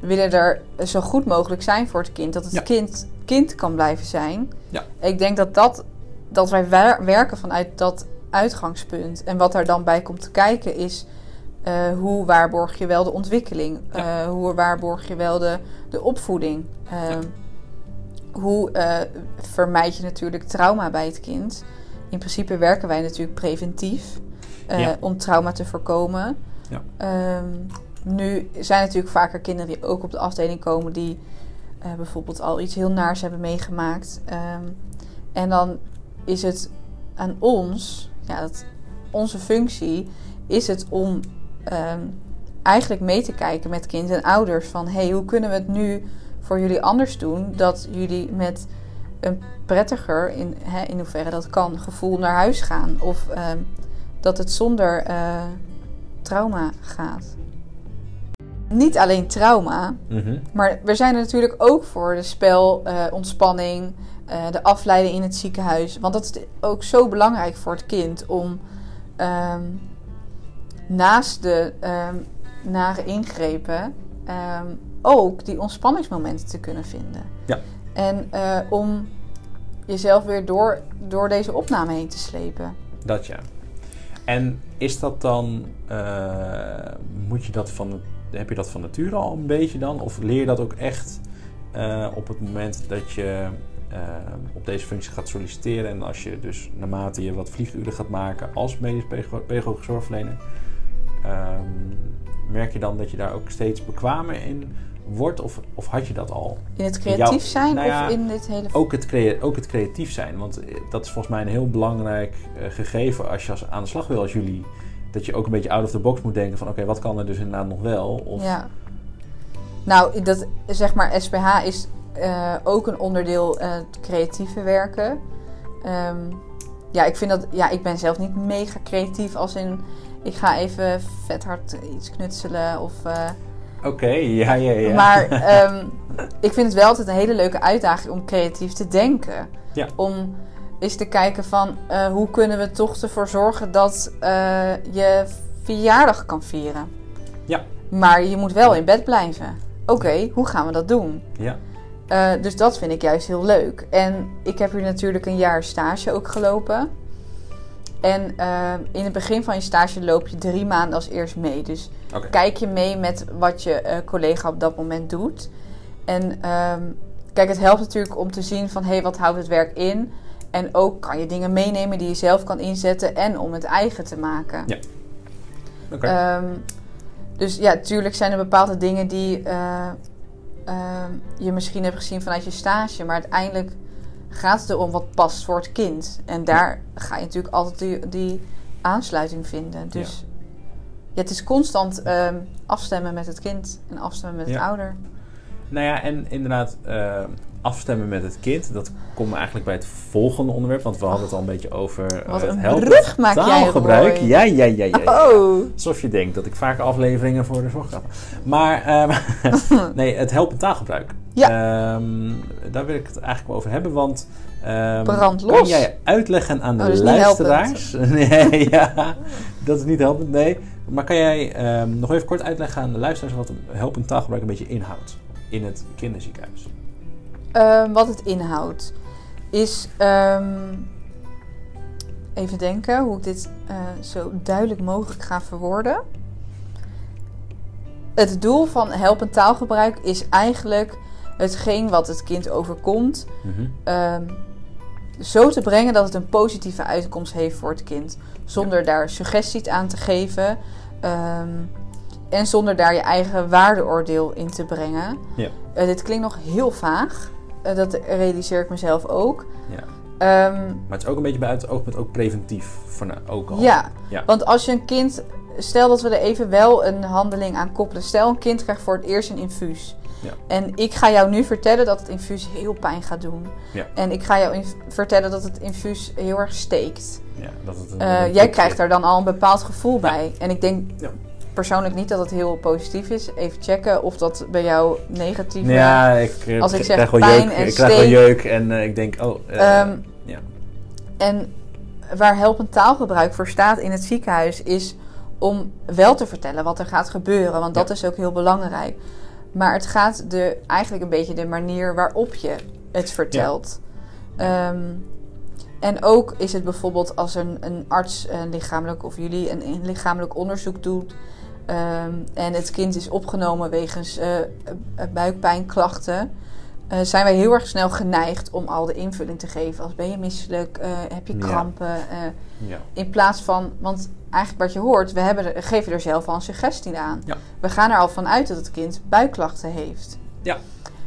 willen er zo goed mogelijk zijn voor het kind. Dat het Ja. kind kind kan blijven zijn. Ja. Ik denk dat, dat, dat wij wer- werken vanuit dat uitgangspunt. En wat er dan bij komt te kijken is eh, hoe waarborg je wel de ontwikkeling? Ja. Eh, hoe waarborg je wel de, de opvoeding? Ehm, Hoe eh, vermijd je natuurlijk trauma bij het kind? In principe werken wij natuurlijk preventief Ja. om trauma te voorkomen. Ja. Ehm, nu zijn er natuurlijk vaker kinderen die ook op de afdeling komen die bijvoorbeeld al iets heel naars hebben meegemaakt. Ehm, en dan is het aan ons, ja, dat, onze functie is het om ehm, eigenlijk mee te kijken met kind en ouders van hey, hoe kunnen we het nu voor jullie anders doen dat jullie met een prettiger, in, hè, in hoeverre dat kan, gevoel naar huis gaan. Of ehm, dat het zonder eh, trauma gaat. Niet alleen trauma, Mhm. maar we zijn er natuurlijk ook voor de spel, eh, ontspanning, eh, de afleiding in het ziekenhuis. Want dat is ook zo belangrijk voor het kind om ehm, naast de ehm, nare ingrepen ehm, ook die ontspanningsmomenten te kunnen vinden. Ja. En eh, om jezelf weer door, door deze opname heen te slepen. Dat ja. En is dat dan, eh, moet je dat van, heb je dat van nature al een beetje dan? Of leer je dat ook echt eh, op het moment dat je op deze functie gaat solliciteren? En als je dus naarmate je wat vlieguren gaat maken als medisch pedago- pedagogisch zorgverlener, ehm, merk je dan dat je daar ook steeds bekwamer in wordt? Of, of had je dat al? In het creatief zijn nou ja, of in dit hele... Ook het, crea- ook het creatief zijn. Want eh, dat is volgens mij een heel belangrijk eh, gegeven als je als, aan de slag wil als jullie. Dat je ook een beetje out of the box moet denken van oké, wat kan er dus inderdaad nog wel? Of, Ja. Nou, dat, zeg maar, SPH is eh, ook een onderdeel het creatieve werken. Ehm, ja, ik vind dat... Ja, ik ben zelf niet mega creatief als in... Ik ga even vet hard iets knutselen of... eh, Oké, ja, ja, ja. Maar ehm, ik vind het wel altijd een hele leuke uitdaging om creatief te denken. Ja. Om eens te kijken van eh, hoe kunnen we toch ervoor zorgen dat eh, je verjaardag kan vieren. Ja. Maar je moet wel in bed blijven. Oké, hoe gaan we dat doen? ja. Dus dat vind ik juist heel leuk. En ik heb hier natuurlijk een jaar stage ook gelopen. En eh, in het begin van je stage loop je drie maanden als eerst mee. Dus kijk je mee met wat je eh, collega op dat moment doet. En ehm, kijk, het helpt natuurlijk om te zien van... hé, hey, wat houdt het werk in? En ook kan je dingen meenemen die je zelf kan inzetten... en om het eigen te maken. Ja. Oké. Ehm, dus ja, natuurlijk zijn er bepaalde dingen die eh, ehm, je misschien hebt gezien vanuit je stage. Maar uiteindelijk gaat het erom wat past voor het kind. En daar ga je natuurlijk altijd die, die aansluiting vinden. Dus ja. het is constant ehm, afstemmen met het kind en afstemmen met Ja. het ouder. Nou ja, en inderdaad eh, afstemmen met het kind. Dat komt me eigenlijk bij het volgende onderwerp. Want we hadden het al een beetje over eh, Wat het brug maak jij, taalgebruik. Ja, ja, ja, ja. ja. Oh! Alsof je denkt dat ik vaak afleveringen voor de zorg. Maar ehm, nee, het helpend taalgebruik. Ja. Ehm, daar wil ik het eigenlijk wel over hebben. Want ehm, Brand kan los. jij uitleggen aan de Oh, niet luisteraars? nee, ja, dat is niet helpend. Nee. Maar kan jij nog even kort uitleggen aan de luisteraars wat helpend taalgebruik een beetje inhoudt in het kinderziekenhuis? Ehm, wat het inhoudt is. ehm, even denken hoe ik dit eh, zo duidelijk mogelijk ga verwoorden. Het doel van helpend taalgebruik is eigenlijk hetgeen wat het kind overkomt. Mhm. ehm, zo te brengen dat het een positieve uitkomst heeft voor het kind. Zonder daar suggesties aan te geven. en zonder daar je eigen waardeoordeel in te brengen. Ja. Eh, dit klinkt nog heel vaag. Eh, dat realiseer ik mezelf ook. Ja. Ehm, Maar het is ook een beetje bij het oogpunt ook preventief. Voor nou, ook al. ja. Ja. want als je een kind... Stel dat we er even wel een handeling aan koppelen. Stel een kind krijgt voor het eerst een infuus. Ja. En ik ga jou nu vertellen dat het infuus heel pijn gaat doen. Ja. En ik ga jou vertellen dat het infuus heel erg steekt. Ja, dat het een, Eh, jij krijgt daar dan al een bepaald gevoel bij. En ik denk Ja. Persoonlijk niet dat het heel positief is. Even checken of dat bij jou negatief is. Ja, ik, eh, Als ik zeg krijg wel pijn jeuk. en ik krijg wel jeuk en eh, ik denk, oh, eh, Ehm, ja. En waar helpend taalgebruik voor staat in het ziekenhuis is om wel te vertellen wat er gaat gebeuren. Want dat Ja. is ook heel belangrijk. Maar het gaat de, eigenlijk een beetje de manier waarop je het vertelt. Ehm, en ook is het bijvoorbeeld als een, een arts een lichamelijk of jullie een, een lichamelijk onderzoek doet. Ehm, en het kind is opgenomen wegens eh, eh, buikpijnklachten. eh, zijn wij heel erg snel geneigd om al de invulling te geven. Als ben je misselijk, heb je krampen. ja. in plaats van, want eigenlijk wat je hoort, we hebben er, geven er zelf al een suggestie aan. Ja. We gaan er al van uit dat het kind buikklachten heeft. Ja.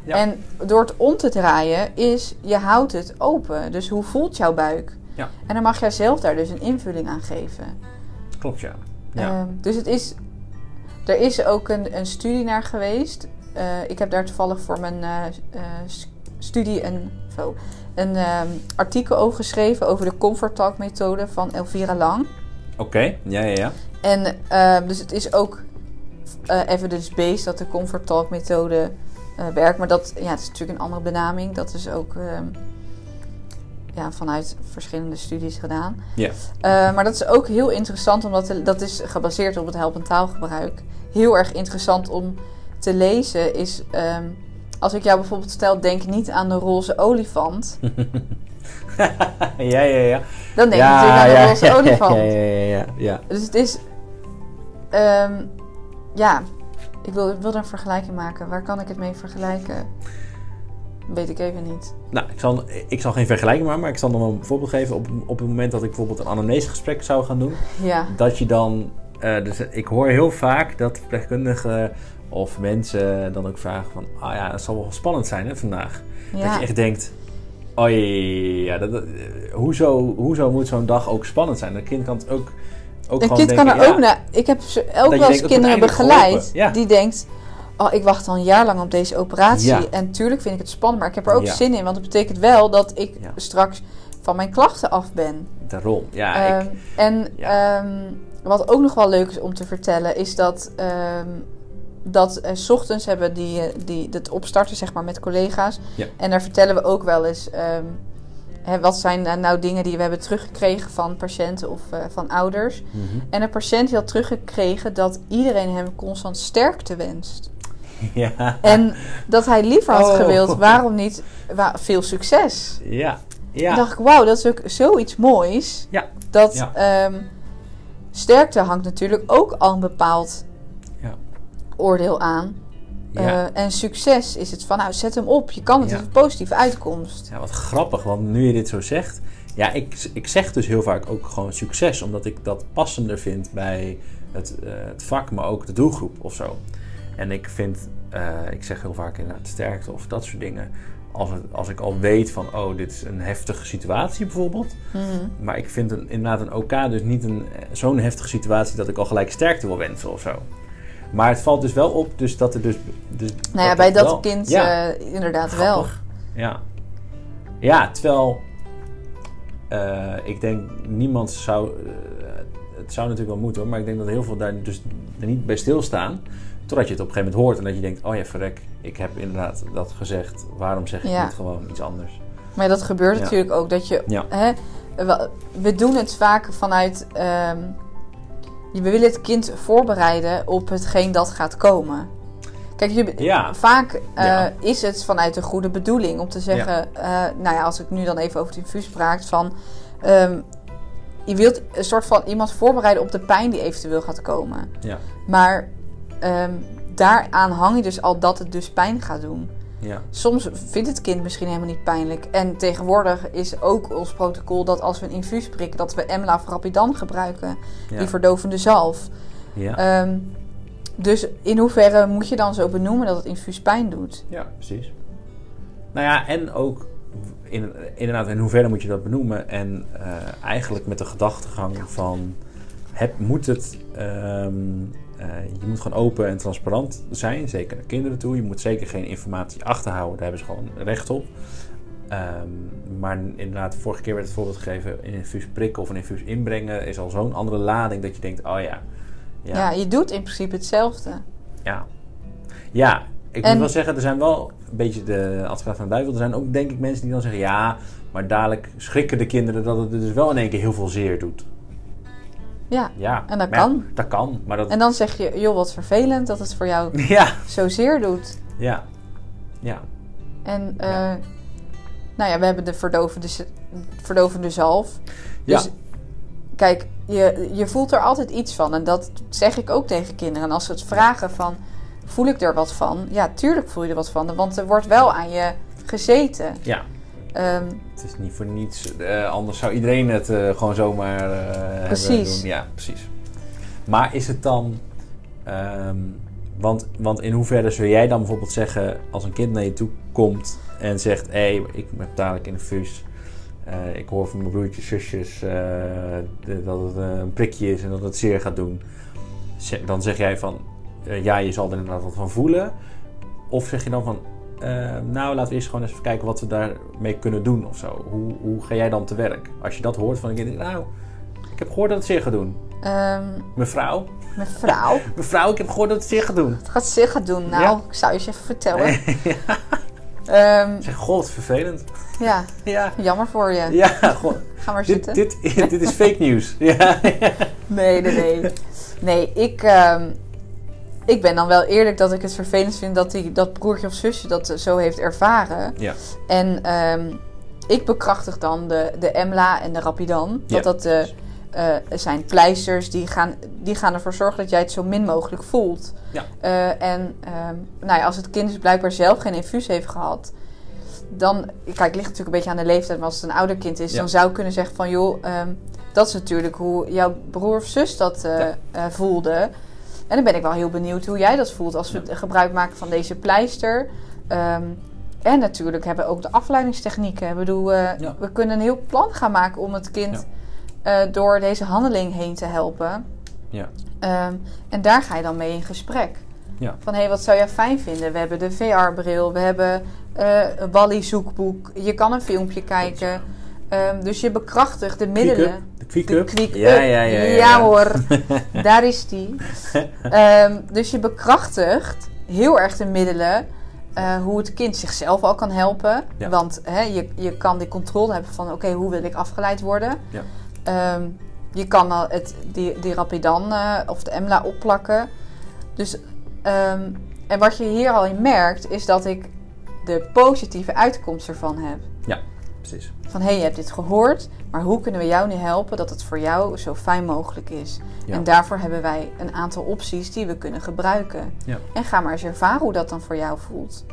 Ja. En door het om te draaien is, je houdt het open. Dus hoe voelt jouw buik? Ja. En dan mag jij zelf daar dus een invulling aan geven. Klopt, ja. ja. Ehm, dus het is, er is ook een, een studie naar geweest. Eh, ik heb daar toevallig voor mijn eh, eh, studie een zo, een ehm, artikel over geschreven over de Comfort Talk methode van Elvira Lang. Oké, ja, ja, ja. En ehm, dus het is ook evidence-based dat de Comfort Talk methode werkt. Maar dat ja, het is natuurlijk een andere benaming. Dat is ook ehm, ja, vanuit verschillende studies gedaan. Ja. Maar dat is ook heel interessant, omdat dat is gebaseerd op het helpend taalgebruik. Heel erg interessant om te lezen is... ehm, als ik jou bijvoorbeeld stel, denk niet aan de roze olifant. ja, ja, ja. Dan denk je natuurlijk aan de ja, roze ja, olifant. Ja, ja, ja, ja. Dus het is... ehm, ja, ik wil, ik wil een vergelijking maken. Waar kan ik het mee vergelijken? Weet ik even niet. Nou, ik zal, ik zal geen vergelijking maken, maar ik zal wel een voorbeeld geven. Op, op het moment dat ik bijvoorbeeld een anamnesegesprek zou gaan doen, Ja, dat je dan... eh, dus ik hoor heel vaak dat verpleegkundigen of mensen dan ook vragen van... Ah ja, het zal wel spannend zijn hè, vandaag. Dat je echt denkt... Oh ja, dat, dat- eh, hoezo, hoezo moet zo'n dag ook spannend zijn? Een kind kan het ook, ook Een kind kan er ja, ook naar... Ik heb ook wel eens het kinderen begeleid. Ja. Die denkt... Oh, ik wacht al een jaar lang op deze operatie. En tuurlijk vind ik het spannend. Maar ik heb er ook zin in. Want het betekent wel dat ik straks van mijn klachten af ben. Daarom. Ja, Ehm, ik, en Ja. Wat ook nog wel leuk is om te vertellen, is dat, ehm, dat eh, 's ochtends hebben die, eh, die het opstarten zeg maar, met collega's. Ja. En daar vertellen we ook wel eens. ehm, hè, wat zijn eh, nou dingen die we hebben teruggekregen van patiënten of eh, van ouders? Mhm. En een patiënt had teruggekregen dat iedereen hem constant sterkte wenst. ja. En dat hij liever had Oh. gewild, waarom niet wa- veel succes? ja. Ja. dacht ik, wauw, dat is ook zoiets moois. Ja. Dat Ja. ehm, sterkte hangt natuurlijk ook al een bepaald Ja. oordeel aan. Ja. Eh, en succes is het van, nou, zet hem op. Je kan het, Ja. een positieve uitkomst. Ja, wat grappig, want nu je dit zo zegt. Ja, ik, ik zeg dus heel vaak ook gewoon succes, omdat ik dat passender vind bij het, eh, het vak, maar ook de doelgroep of zo. En ik vind, eh, ik zeg heel vaak inderdaad sterkte of dat soort dingen. Als, het, als ik al weet van, oh, dit is een heftige situatie bijvoorbeeld. Mhm. Maar ik vind een, inderdaad een OK dus niet een, zo'n heftige situatie dat ik al gelijk sterkte wil wensen of zo. Maar het valt dus wel op, dus dat er dus. dus Nou ja, bij dat wel- kind Ja. eh, inderdaad wel. Ja. Ja, terwijl eh, ik denk niemand zou. eh, het zou natuurlijk wel moeten hoor, maar ik denk dat heel veel daar dus er niet bij stilstaan. Totdat je het op een gegeven moment hoort en dat je denkt: oh ja, verrek, ik heb inderdaad dat gezegd. Waarom zeg ik Ja. niet gewoon iets anders? Maar dat gebeurt Ja. natuurlijk ook. Dat je, Ja. hè, we, doen het vaak vanuit... ehm, we willen het kind voorbereiden op hetgeen dat gaat komen. Kijk, je, Ja. vaak eh, is het vanuit een goede bedoeling om te zeggen... eh, nou ja, als ik nu dan even over het infuus praat van... ehm, je wilt een soort van iemand voorbereiden op de pijn die eventueel gaat komen. Ja. Maar ehm, daaraan hang je dus al dat het dus pijn gaat doen. Ja. Soms vindt het kind misschien helemaal niet pijnlijk. En tegenwoordig is ook ons protocol dat als we een infuus prikken, dat we Emla of Rapidan gebruiken. Ja. Die verdovende zalf. Ja. Ehm, dus in hoeverre moet je dan zo benoemen dat het infuus pijn doet? ja, precies. Nou ja, en ook in, inderdaad, in hoeverre moet je dat benoemen? En eh, eigenlijk met de gedachtegang van: heb, moet het. ehm, eh, je moet gewoon open en transparant zijn, zeker naar kinderen toe. Je moet zeker geen informatie achterhouden, daar hebben ze gewoon recht op. Ehm, maar inderdaad, vorige keer werd het voorbeeld gegeven: een infuus prikken of een infuus inbrengen is al zo'n andere lading dat je denkt: oh ja. Ja. je doet in principe hetzelfde. Ja. Ja, ik En- moet wel zeggen, er zijn wel een beetje de advocaat van de duivel. Er zijn ook denk ik mensen die dan zeggen, ja, maar dadelijk schrikken de kinderen dat het dus wel in één keer heel veel zeer doet. Ja. Ja, En dat maar ja, kan. dat kan, maar dat... En dan zeg je, joh, wat vervelend dat het voor jou Ja, zozeer doet. ja, ja, En eh, Ja. nou ja, we hebben de verdovende, verdovende zalf. ja, Dus kijk, je, je voelt er altijd iets van. En dat zeg ik ook tegen kinderen. En als ze het vragen van, voel ik er wat van? Ja, tuurlijk voel je er wat van. Want er wordt wel aan je gezeten. ja. Ehm, Het is niet voor niets, eh, anders zou iedereen het eh, gewoon zomaar eh, Precies. doen. Ja, precies. Maar is het dan... ehm, want, want in hoeverre zou jij dan bijvoorbeeld zeggen... als een kind naar je toe komt en zegt... hé, hey, ik heb dadelijk in een fus... ik hoor van mijn broertjes, zusjes... de- dat het een prikje is en dat het zeer gaat doen. Dan zeg jij van... ja, je zal er inderdaad wat van voelen. Of zeg je dan van... eh, nou, laten we eerst gewoon eens even kijken wat we daarmee kunnen doen of zo. Hoe, hoe ga jij dan te werk? Als je dat hoort van een kind, nou, ik heb gehoord dat het zeer gaat doen. Ehm, Mevrouw, mevrouw, mevrouw, ik heb gehoord dat het zeer gaat doen. wat gaat ze gaan doen? Nou, Ja. ik zou je eens even vertellen. Ehm, Zeg, god, vervelend. ja, Ja, jammer voor je. ja, god. Ga maar Dit, zitten. dit, dit is fake news. Ja, Nee, nee, nee. Nee, ik, ehm, ik ben dan wel eerlijk dat ik het vervelend vind dat die, dat broertje of zusje dat eh, zo heeft ervaren. ja, En ehm, ik bekrachtig dan de, de Emla en de Rapidan. Ja, Dat dat de, eh, zijn pleisters die gaan, die gaan ervoor zorgen dat jij het zo min mogelijk voelt. Ja. Eh, en ehm, nou ja, als het kind dus blijkbaar zelf geen infuus heeft gehad, dan, kijk, het ligt natuurlijk een beetje aan de leeftijd, maar als het een ouder kind is, Ja. dan zou ik kunnen zeggen van joh, ehm, dat is natuurlijk hoe jouw broer of zus dat eh, eh, voelde. En dan ben ik wel heel benieuwd hoe jij dat voelt als we gebruik maken van deze pleister. Ehm, en natuurlijk hebben we ook de afleidingstechnieken. Ik bedoel, eh, Ja. we kunnen een heel plan gaan maken om het kind eh, door deze handeling heen te helpen. ja, Ehm, en daar ga je dan mee in gesprek. Ja. Van hé, hey, wat zou jij fijn vinden? We hebben de VR-bril, we hebben eh, een Wally-zoekboek. Je kan een filmpje kijken. Ehm, dus je bekrachtigt de middelen. De quick De up. quick Ja, up. ja, ja, ja, ja. hoor, daar is die. Ehm, dus je bekrachtigt heel erg de middelen. eh, hoe het kind zichzelf al kan helpen. Ja. Want hè, je, je kan die controle hebben van... oké, hoe wil ik afgeleid worden? Ja. Ehm, je kan al het, die, die Rapidan eh, of de EMLA opplakken. Dus, ehm, en wat je hier al in merkt... is dat ik de positieve uitkomst ervan heb. Precies. Van hé, hey, je hebt dit gehoord, maar hoe kunnen we jou nu helpen dat het voor jou zo fijn mogelijk is? Ja. En daarvoor hebben wij een aantal opties die we kunnen gebruiken. Ja. En ga maar eens ervaren hoe dat dan voor jou voelt.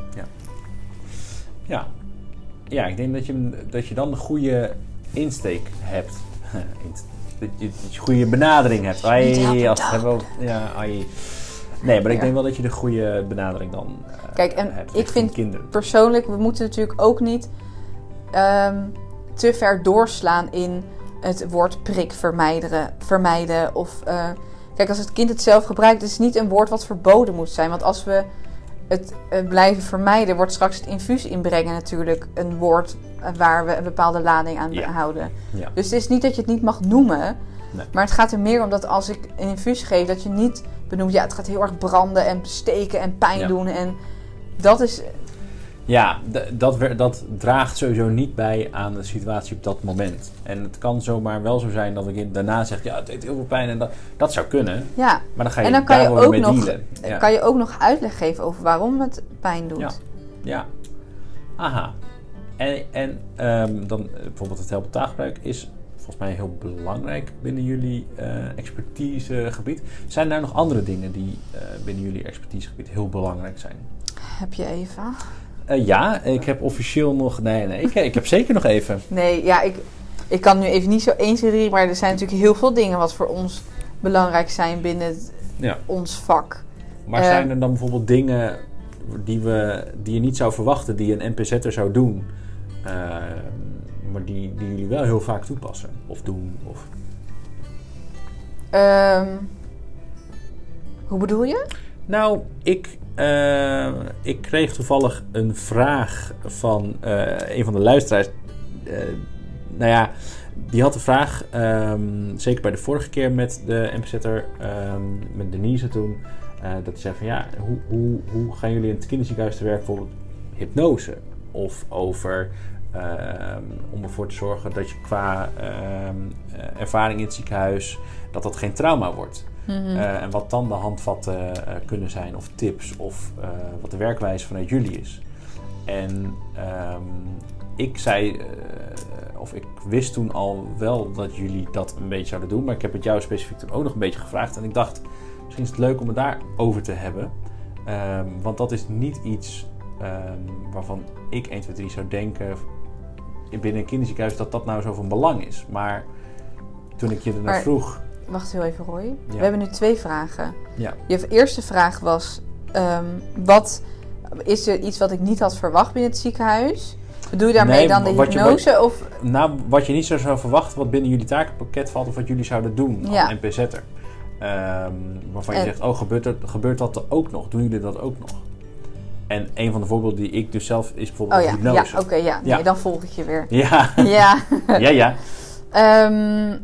Ja. Ja, ik denk dat je, dat je dan de goede insteek hebt. Dat je dat je goede benadering hebt. Ai, als we het hebben over- ja, ai. Nee, maar ik Ja. denk wel dat je de goede benadering dan eh, Kijk, en hebt. ik vind kinderen. Persoonlijk, we moeten natuurlijk ook niet ehm, te ver doorslaan in het woord prik vermijden. vermijden of, eh, kijk, als het kind het zelf gebruikt, is het niet een woord wat verboden moet zijn. Want als we het eh, blijven vermijden, wordt straks het infuus inbrengen natuurlijk een woord waar we een bepaalde lading aan Ja. houden. Ja. Dus het is niet dat je het niet mag noemen. Nee. Maar het gaat er meer om dat als ik een infuus geef, dat je niet benoemt, ja, het gaat heel erg branden en steken en pijn Ja. doen. En dat is, Ja, dat, dat draagt sowieso niet bij aan de situatie op dat moment. En het kan zomaar wel zo zijn dat kind daarna zegt... ja, het deed heel veel pijn en dat, dat zou kunnen. ja, Maar dan ga je, En dan kan je daar ook mee nog- dealen. Ja. kan je ook nog uitleg geven over waarom het pijn doet. Ja. ja. Aha. En, en ehm, dan eh, bijvoorbeeld het helpen taalgebruik is volgens mij heel belangrijk binnen jullie eh, expertisegebied. Zijn er nog andere dingen die eh, binnen jullie expertisegebied heel belangrijk zijn? Heb je even? Eh, ja, ik heb officieel nog... Nee, nee, ik, ik heb zeker nog even. Nee, ja, ik, ik kan nu even niet zo 1, 2, 3, maar er zijn natuurlijk heel veel dingen wat voor ons belangrijk zijn binnen het- Ja. ons vak. Maar Eh. zijn er dan bijvoorbeeld dingen die, we, die je niet zou verwachten, die een NPZ'er zou doen, eh, maar die, die jullie wel heel vaak toepassen of doen? Of... Ehm, hoe bedoel je? Nou, ik, eh, ik kreeg toevallig een vraag van eh, een van de luisteraars. Eh, nou ja, die had de vraag, ehm, zeker bij de vorige keer met de NPZ'er, ehm met Denise toen, dat zei van ja, hoe, hoe, hoe gaan jullie in het kinderziekenhuis te werk bijvoorbeeld hypnose? Of over, ehm, om ervoor te zorgen dat je qua ervaring in het ziekenhuis, dat dat geen trauma wordt. Mhm. Eh, en wat dan de handvatten eh, kunnen zijn, of tips, of eh, wat de werkwijze vanuit jullie is. En ehm, ik zei, of ik wist toen al wel dat jullie dat een beetje zouden doen, maar ik heb het jou specifiek toen ook nog een beetje gevraagd. En ik dacht, misschien is het leuk om het daarover te hebben. Ehm, want dat is niet iets ehm, waarvan ik 1, 2, 3 zou denken binnen een kinderziekenhuis dat dat nou zo van belang is. Maar toen ik je ernaar Maar- vroeg, Wacht heel even, Roy. Ja. We hebben nu twee vragen. ja, Je eerste vraag was: ehm, wat is er iets wat ik niet had verwacht binnen het ziekenhuis? Bedoel je daarmee Nee, dan de je- hypnose? of Nou, wat je niet zo zou verwachten, wat binnen jullie takenpakket valt, of wat jullie zouden doen Ja. als NPZ'er. Ehm waarvan je En- zegt, oh, gebeurt, er, gebeurt dat er ook nog? Doen jullie dat ook nog? En een van de voorbeelden die ik dus zelf is bijvoorbeeld Oh ja, hypnose. ja oké, ja. Nee, Ja. dan volg ik je weer. Ja, ja. ja, ja. Ehm,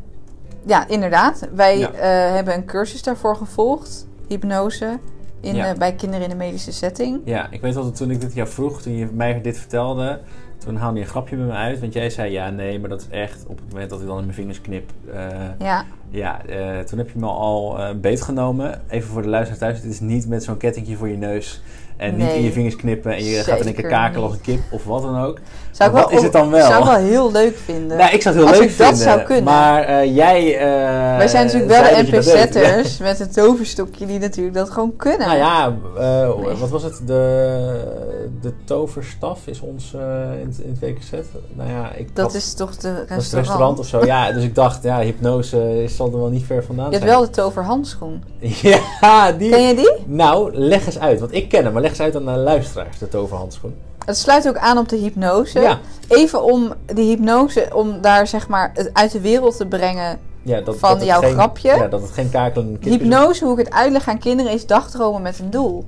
ja, inderdaad. Wij Ja. eh, hebben een cursus daarvoor gevolgd. Hypnose. In, Ja. eh, bij kinderen in de medische setting. Ja, ik weet dat toen ik dit jou vroeg, toen je mij dit vertelde, toen haalde je een grapje bij me uit. Want jij zei ja, nee, maar dat is echt op het moment dat ik dan in mijn vingers knip. eh, Ja, ja, eh, toen heb je me al eh beetgenomen. Even voor de luisteraar thuis, het is niet met zo'n kettingje voor je neus. En niet in je vingers knippen en je gaat in één keer kakelen als een kip of wat dan ook. zou ik wel, wat is het dan wel? Zou ik wel heel leuk vinden. Nou, ik zou het heel Als leuk ik dat vinden. zou kunnen. Maar eh, jij. Wij zijn natuurlijk wel de. NPZ'ers met een toverstokje die natuurlijk dat gewoon kunnen. Nou ja, Nee. wat was het? De, de toverstaf is ons in, het- in het WKZ. Nou ja, ik dat had- is toch de restaurant? dat is het restaurant of zo. Ja, dus ik dacht, ja, hypnose is, zal er wel niet ver vandaan Je hebt zijn. wel de toverhandschoen. Ja, die. Ken je die? Nou, leg eens uit. Want ik ken hem, maar leg eens uit aan de luisteraars, de toverhandschoen. Het sluit ook aan op de hypnose. Ja, Even om die hypnose, om daar zeg maar het uit de wereld te brengen. ja dat, Van dat jouw geen, grapje? Ja, dat het geen kakelende kip is. Hypnose, hoe ik het uitleg aan kinderen, is dagdromen met een doel.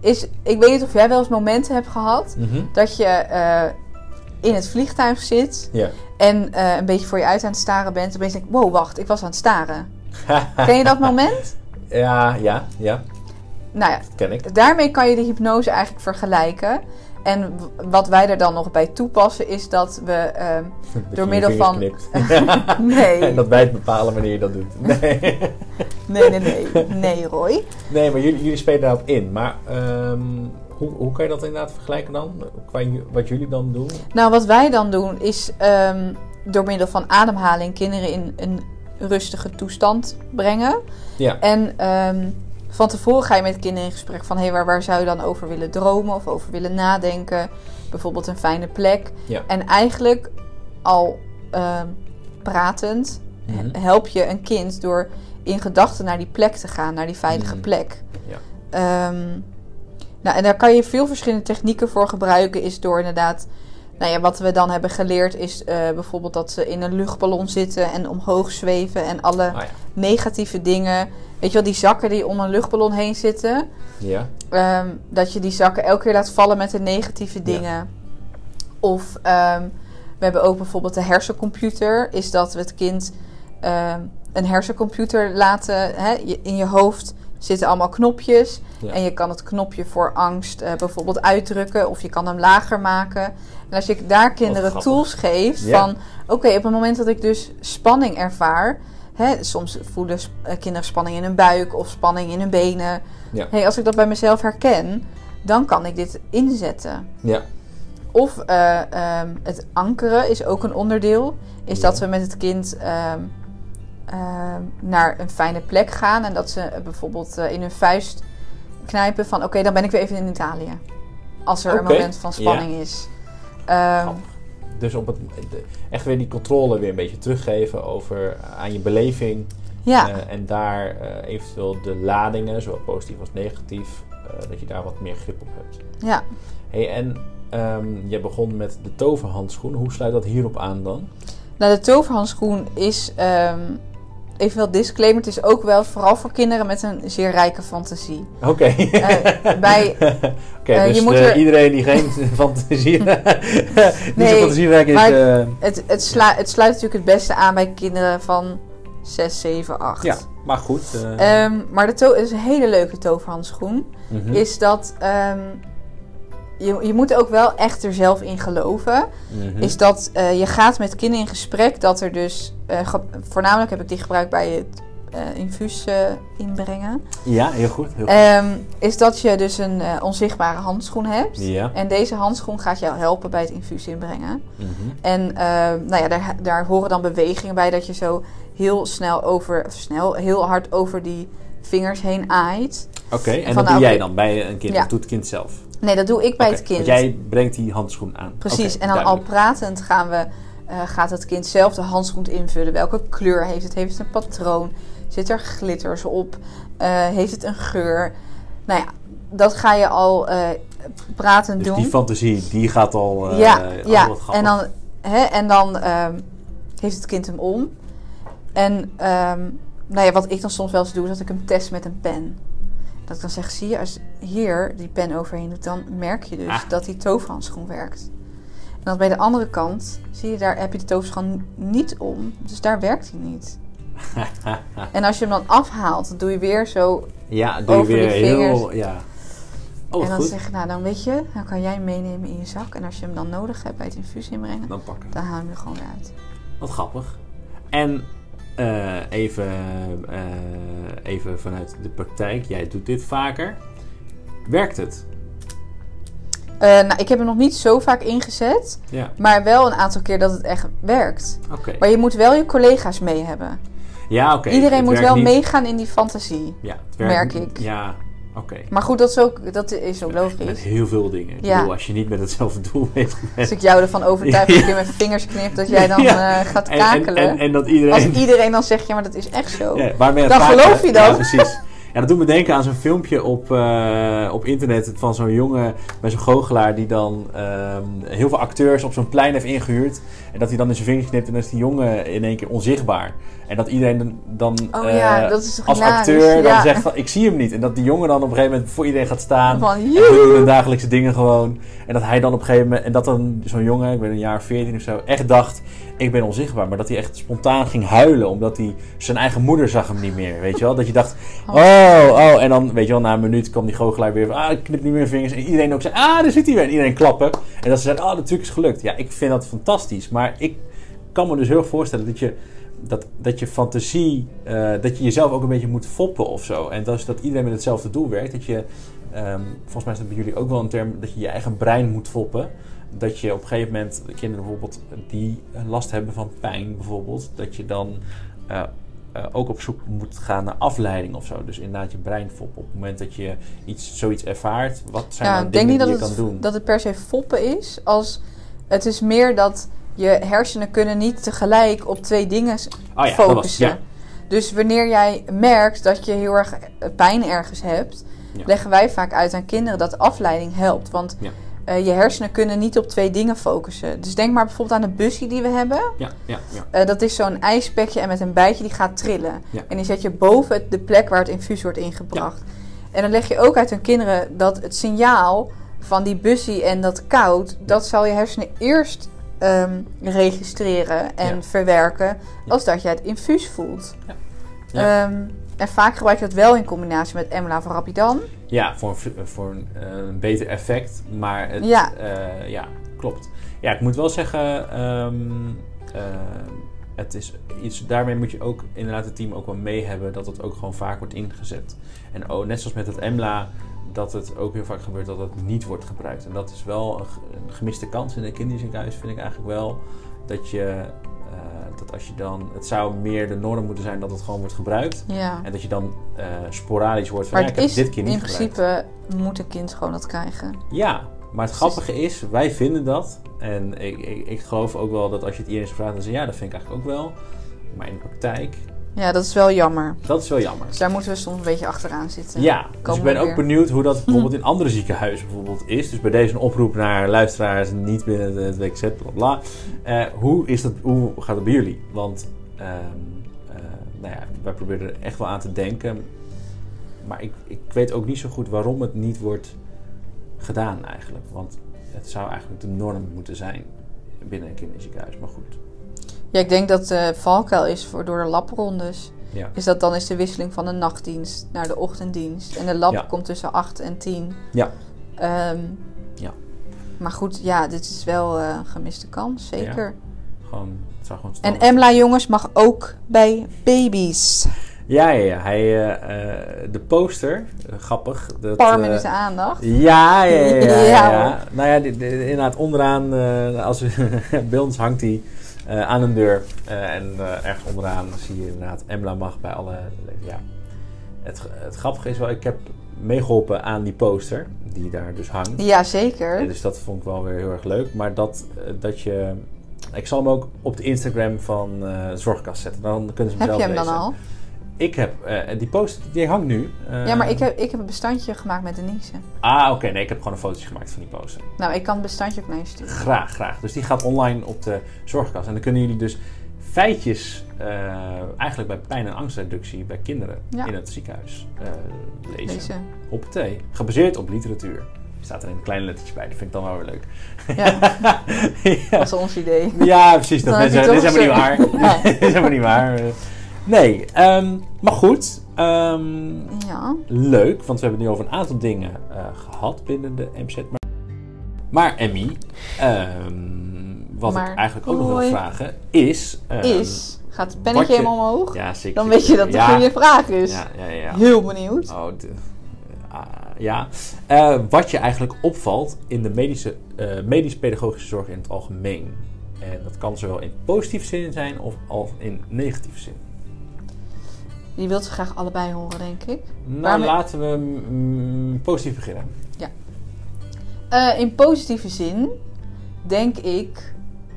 Is, ik weet niet of jij wel eens momenten hebt gehad Mhm. dat je eh, in het vliegtuig zit Ja. en eh, een beetje voor je uit aan het staren bent. En opeens denk ik, wow, wacht, ik was aan het staren. Ken je dat moment? ja, ja, ja, Nou ja, dat ken ik. daarmee kan je de hypnose eigenlijk vergelijken. En wat wij er dan nog bij toepassen is dat we... ehm, Dat Door je middel je van- nee, En dat wij het bepalen wanneer je dat doet. Nee, nee, nee, nee, nee, Roy. nee maar jullie, jullie spelen daarop in. Maar ehm, hoe, hoe kan je dat inderdaad vergelijken dan? Qua wat jullie dan doen? Nou, wat wij dan doen is ehm, door middel van ademhaling kinderen in een rustige toestand brengen. Ja. En ehm, van tevoren ga je met kinderen in gesprek van... hey, waar, waar zou je dan over willen dromen of over willen nadenken? Bijvoorbeeld een fijne plek. Ja. En eigenlijk al ehm, pratend Mhm. help je een kind door in gedachten naar die plek te gaan, naar die veilige Mhm. plek. Ja. Nou, en daar kan je veel verschillende technieken voor gebruiken. Is door inderdaad, nou ja, wat we dan hebben geleerd is eh, bijvoorbeeld dat ze in een luchtballon zitten en omhoog zweven en alle Ah ja. negatieve dingen. Weet je wel, die zakken die om een luchtballon heen zitten. Ja. Ehm, dat je die zakken elke keer laat vallen met de negatieve Ja. dingen. Of ehm, we hebben ook bijvoorbeeld de hersencomputer. Is dat we het kind ehm, een hersencomputer laten. Hè, in je hoofd zitten allemaal knopjes. Ja. En je kan het knopje voor angst eh, bijvoorbeeld uitdrukken. Of je kan hem lager maken. En als je daar kinderen tools geeft Ja. van... Oké, op het moment dat ik dus spanning ervaar... Hè, soms voelen sp- eh, kinderen spanning in hun buik of spanning in hun benen. Ja. Hey, als ik dat bij mezelf herken, dan kan ik dit inzetten. Ja. Of eh, ehm, het ankeren is ook een onderdeel. Is dat we met het kind ehm, ehm, naar een fijne plek gaan. En dat ze bijvoorbeeld eh, in hun vuist knijpen van... Oké, dan ben ik weer even in Italië. Als er een moment van spanning is. Grappig. Dus op het, echt weer die controle weer een beetje teruggeven over eh, aan je beleving. ja, Eh, en daar eventueel de ladingen, zowel positief als negatief, dat je daar wat meer grip op hebt. ja. Hey, en ehm je begon met de toverhandschoen. Hoe sluit dat hierop aan dan? Nou, de toverhandschoen is... even wel disclaimer, het is ook wel vooral voor kinderen met een zeer rijke fantasie. Oké. Eh, bij- Oké, eh, dus je moet eh, er- iedereen die geen fantasie, Nee, zo fantasierijk is. maar- Het, het, slu- het sluit natuurlijk het beste aan bij kinderen van 6, 7, 8. ja, maar goed. Ehm, maar de is een hele leuke toverhandschoen. mhm, Is dat ehm, je, je moet ook wel echt er zelf in geloven. mhm. Is dat eh, je gaat met kinderen in gesprek. Dat er dus, eh, voornamelijk heb ik die gebruikt bij het eh, infuus inbrengen. Ja, heel goed. Heel goed. Ehm, is dat je dus een onzichtbare handschoen hebt. ja. En deze handschoen gaat jou helpen bij het infuus inbrengen. mhm. En eh, nou ja, daar, daar horen dan bewegingen bij dat je zo heel snel over, of snel, heel hard over die vingers heen aait. Oké, en van dat nou, doe jij oké. dan bij een kind? Ja. Of doet het kind zelf? Nee, dat doe ik bij het kind. Jij brengt die handschoen aan. Precies, en dan al pratend gaan we, eh, gaat het kind zelf de handschoen invullen. Welke kleur heeft het? Heeft het een patroon? Zit er glitters op? Eh, heeft het een geur? Nou ja, dat ga je al eh, pratend Dus doen. die fantasie, die gaat al... eh, ja, ja. wat en dan, hè, en dan ehm, heeft het kind hem om. En ehm, nou ja, wat ik dan soms wel eens doe, is dat ik hem test met een pen. Dat ik dan zeg, zie je, als hier die pen overheen doet, dan merk je dus Ah. dat die toverhandschoen werkt. En dan bij de andere kant, zie je, daar heb je de toverschoen niet om. Dus daar werkt hij niet. En als je hem dan afhaalt, dan doe je weer zo. ja, doe je Over weer die heel... Ja. Oh, en dan goed. zeg je, nou dan weet je, dan kan jij hem meenemen in je zak. En als je hem dan nodig hebt bij het infuus inbrengen, Dan pakken. dan haal je hem er gewoon weer uit. Wat grappig. En eh, even, eh, even vanuit de praktijk. Jij doet dit vaker. Werkt het? Eh, nou, ik heb hem nog niet zo vaak ingezet, Ja, maar wel een aantal keer dat het echt werkt. Maar je moet wel je collega's mee hebben. Ja, oké. Iedereen Het moet wel niet- meegaan in die fantasie. Ja, het werkt merk ik. Ja, oké. Maar goed, dat is ook, dat is ook Met logisch. heel veel dingen. Ik Ja. bedoel, als je niet met hetzelfde doel bezig Als bent. ik jou ervan overtuig dat Ja. ik je met vingers knip, dat jij dan Ja. eh, gaat En, en, kakelen. en, en dat Als iedereen... iedereen dan zegt, ja, maar dat is echt zo. Dan geloof je dat. Precies. Ja, dat doet me denken aan zo'n filmpje op, eh, op internet van zo'n jongen bij zo'n goochelaar die dan ehm, heel veel acteurs op zo'n plein heeft ingehuurd. En dat hij dan in zijn vingers knipt en dan is die jongen in één keer onzichtbaar. En dat iedereen dan, Oh eh, ja, dat is toch als hilarisch? acteur dan Ja. zegt van ik zie hem niet. En dat die jongen dan op een gegeven moment voor iedereen gaat staan. Van, En doen de dagelijkse dingen gewoon. En dat hij dan op een gegeven moment... En dat dan zo'n jongen, ik ben een jaar 14 of zo, echt dacht... Ik ben onzichtbaar. Maar dat hij echt spontaan ging huilen. Omdat hij zijn eigen moeder zag hem niet meer. Weet je wel? Dat je dacht... Oh. Oh, oh. En dan, weet je wel, na een minuut kwam die goochelaar weer van... Ah, ik knip niet meer vingers. En iedereen ook zei... Ah, daar zit hij weer. En iedereen klappen. En dat ze zeiden... Oh, natuurlijk is gelukt. Ja, ik vind dat fantastisch. Maar ik kan me dus heel voorstellen dat je... Dat, dat je fantasie, eh, dat je jezelf ook een beetje moet foppen of zo. En dat is dat iedereen met hetzelfde doel werkt. Dat je, ehm, volgens mij is dat bij jullie ook wel een term, dat je je eigen brein moet foppen. Dat je op een gegeven moment, kinderen bijvoorbeeld die last hebben van pijn bijvoorbeeld, dat je dan eh, eh, ook op zoek moet gaan naar afleiding of zo. Dus inderdaad je brein foppen. Op het moment dat je iets, zoiets ervaart, wat zijn Ja, nou ik denk dingen niet die dat je het, kan doen? dat het per se foppen is. Als, het is meer dat je hersenen kunnen niet tegelijk op twee dingen oh ja, dat was, focussen. ja. Dus wanneer jij merkt dat je heel erg pijn ergens hebt, leggen wij vaak uit aan kinderen dat afleiding helpt. Want Ja. eh, je hersenen kunnen niet op twee dingen focussen. Dus denk maar bijvoorbeeld aan de busje die we hebben. Ja, ja, ja. Eh, dat is zo'n ijspekje en met een bijtje die gaat trillen. Ja. En die zet je boven de plek waar het infuus wordt ingebracht. En dan leg je ook uit aan kinderen dat het signaal van die bussie en dat koud, dat zal je hersenen eerst ehm, registreren en Ja. verwerken als dat je het infuus voelt. Ja. Ja. Ehm, en vaak gebruik je dat wel in combinatie met Emla van Rapidan. Ja, voor, een v- voor een, eh, een beter effect. Maar het, Ja. ja. ja, klopt. Ja, ik moet wel zeggen, ehm, eh, het is iets, daarmee moet je ook inderdaad het team ook wel mee hebben dat het ook gewoon vaak wordt ingezet. En oh, net zoals met het EMLA, dat het ook heel vaak gebeurt dat het niet wordt gebruikt. En dat is wel een, gemiste kans in een kinderziekenhuis, vind ik eigenlijk wel. Dat je, eh, dat als je dan, het zou meer de norm moeten zijn dat het gewoon wordt gebruikt. Ja. En dat je dan eh, sporadisch hoort van Maar ja, ik heb dit keer niet in gebruikt. principe moet een kind gewoon dat krijgen. Ja, maar het grappige is, wij vinden dat. En ik, ik, ik geloof ook wel dat als je het iedereen vraagt, dan zeg je ja, dat vind ik eigenlijk ook wel. Maar in de praktijk, Ja, dat is wel jammer. dat is wel jammer. Dus daar moeten we soms een beetje achteraan zitten. Ja, dus ik ben ook weer. benieuwd hoe dat bijvoorbeeld in andere ziekenhuizen bijvoorbeeld is. Dus bij deze een oproep naar luisteraars niet binnen het WKZ, bla bla. Eh, hoe, is dat, hoe gaat het bij jullie? Want ehm, eh, nou ja, wij proberen er echt wel aan te denken. Maar ik, ik weet ook niet zo goed waarom het niet wordt gedaan eigenlijk. Want het zou eigenlijk de norm moeten zijn binnen een kinderziekenhuis. Maar goed, Ja, ik denk dat de valkuil is voor door de labrondes. ja. Is dat dan is de wisseling van de nachtdienst naar de ochtenddienst. En de lab Ja. komt tussen 8 en 10. Ja. Ehm, Ja. Maar goed, ja, dit is wel eh, een gemiste kans, zeker. Gewoon, het zou gewoon En Emla jongens mag ook bij baby's. Ja, ja, ja. Hij, eh, eh, de poster, eh, grappig. Dat, Paar eh, minuten aandacht. Ja, ja, ja. ja, Ja, ja. hoor. Nou ja, dit- dit- inderdaad, onderaan, eh, als we, bij ons hangt hij eh, aan een deur. Eh, en eh, ergens onderaan zie je inderdaad Emla mag bij alle... Ja. Het, het grappige is wel, ik heb meegeholpen aan die poster, die daar dus hangt. Ja, zeker. En dus dat vond ik wel weer heel erg leuk. Maar dat, dat je... Ik zal hem ook op de Instagram van Zorgkast zetten. Dan kunnen ze hem heb zelf je hem dan al? Ik heb eh, die poster, die hangt nu. Eh, ja, maar ik heb, ik heb een bestandje gemaakt met Denise. Ah, oké. nee, ik heb gewoon een fotootje gemaakt van die poster. Nou, ik kan het bestandje ook naar je sturen. Graag, graag. Dus die gaat online op de zorgkast. En dan kunnen jullie dus feitjes eh, eigenlijk bij pijn- en angstreductie bij kinderen Ja. in het ziekenhuis eh, lezen. Deze. Hoppatee. Gebaseerd op literatuur. Staat er een klein lettertje bij, dat vind ik dan wel weer leuk. Ja, ja. dat is ons idee. Ja, precies. Dat Dan is, helemaal niet waar. Dat is helemaal niet waar. Eh, Nee, ehm, maar goed. ehm, Ja. leuk, want we hebben het nu over een aantal dingen eh, gehad binnen de MZ. Maar, maar Emmy, ehm, wat Maar, ik eigenlijk ook nog wil vragen is... Is. Gaat het pennetje helemaal omhoog? Ja, zeker. Dan weet je dat het ja, een goede vraag is. Ja, ja, ja. Heel benieuwd. Oh, de- ah, ja. Eh, wat je eigenlijk opvalt in de medische, eh, medisch-pedagogische zorg in het algemeen. En dat kan zowel in positieve zin zijn of als in negatieve zin. Je wilt ze graag allebei horen, denk ik. Nou, Waarmee- laten we mm, positief beginnen. Eh, in positieve zin denk ik,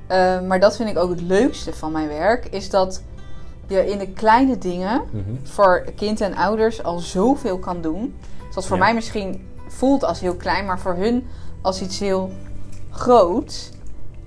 eh, maar dat vind ik ook het leukste van mijn werk, is dat je in de kleine dingen Mhm. voor kind en ouders al zoveel kan doen. Zoals voor Ja. mij misschien voelt als heel klein, maar voor hun als iets heel groots.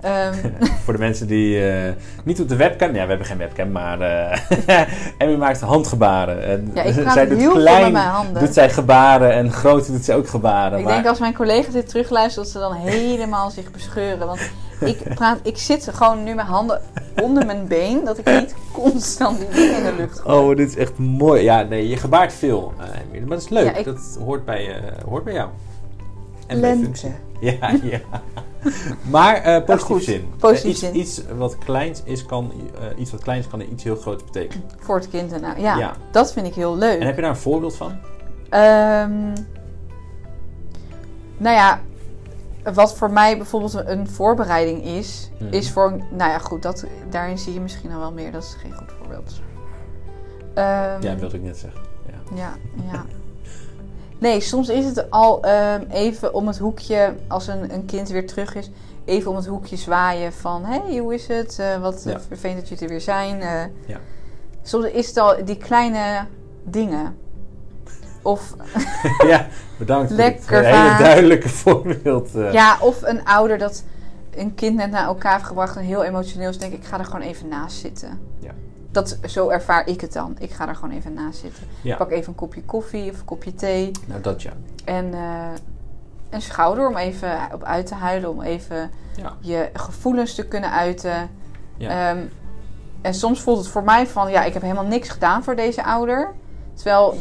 Ehm, Voor de mensen die eh, niet op de webcam... Ja, we hebben geen webcam, maar... eh Emmy maakt handgebaren. En ja, ik praat zij doet heel veel klein, met mijn handen. doet zij gebaren en groot doet zij ook gebaren. Ik maar- denk als mijn collega's dit terugluisteren, dat ze dan helemaal zich bescheuren. Want ik, praat, ik zit gewoon nu met handen onder mijn been, dat ik niet constant die dingen in de lucht gooi. Oh, dit is echt mooi. Ja, nee, je gebaart veel, eh, Emmy. Maar dat is leuk. Ja, ik- Dat hoort bij, eh, hoort bij jou. En Lente. bij functie. Ja, ja. Maar eh positief goed, zin. positief Eh, iets, zin. Iets wat kleins is, kan, eh, iets wat kleins kan iets heel groots betekenen. Voor het kind en nou, ja, Ja. dat vind ik heel leuk. En heb je daar een voorbeeld van? Ehm, nou ja, wat voor mij bijvoorbeeld een, een voorbereiding is, Mhm. is voor, nou ja, goed, dat, daarin zie je misschien al wel meer, dat is geen goed voorbeeld. Ehm, Ja, dat wilde ik net zeggen. Ja. ja, ja. Nee, soms is het al ehm, even om het hoekje, als een, een kind weer terug is, even om het hoekje zwaaien van, hé, hey, hoe is het? Eh, wat Ja. vervelend dat jullie er weer zijn. Eh, Ja. Soms is het al die kleine dingen. Of ja, bedankt voor Lekker dit hele duidelijke voorbeeld. eh. Ja, of een ouder dat een kind net naar elkaar heeft gebracht en heel emotioneel is, denk ik, ik ga er gewoon even naast zitten. Ja. Dat, zo ervaar ik het dan. Ik ga er gewoon even naast zitten. Ja. Ik pak even een kopje koffie of een kopje thee Nou, dat ja. en eh, een schouder om even op uit te huilen, om even Ja. je gevoelens te kunnen uiten. Ja. Ehm, en soms voelt het voor mij van, ja, ik heb helemaal niks gedaan voor deze ouder. Terwijl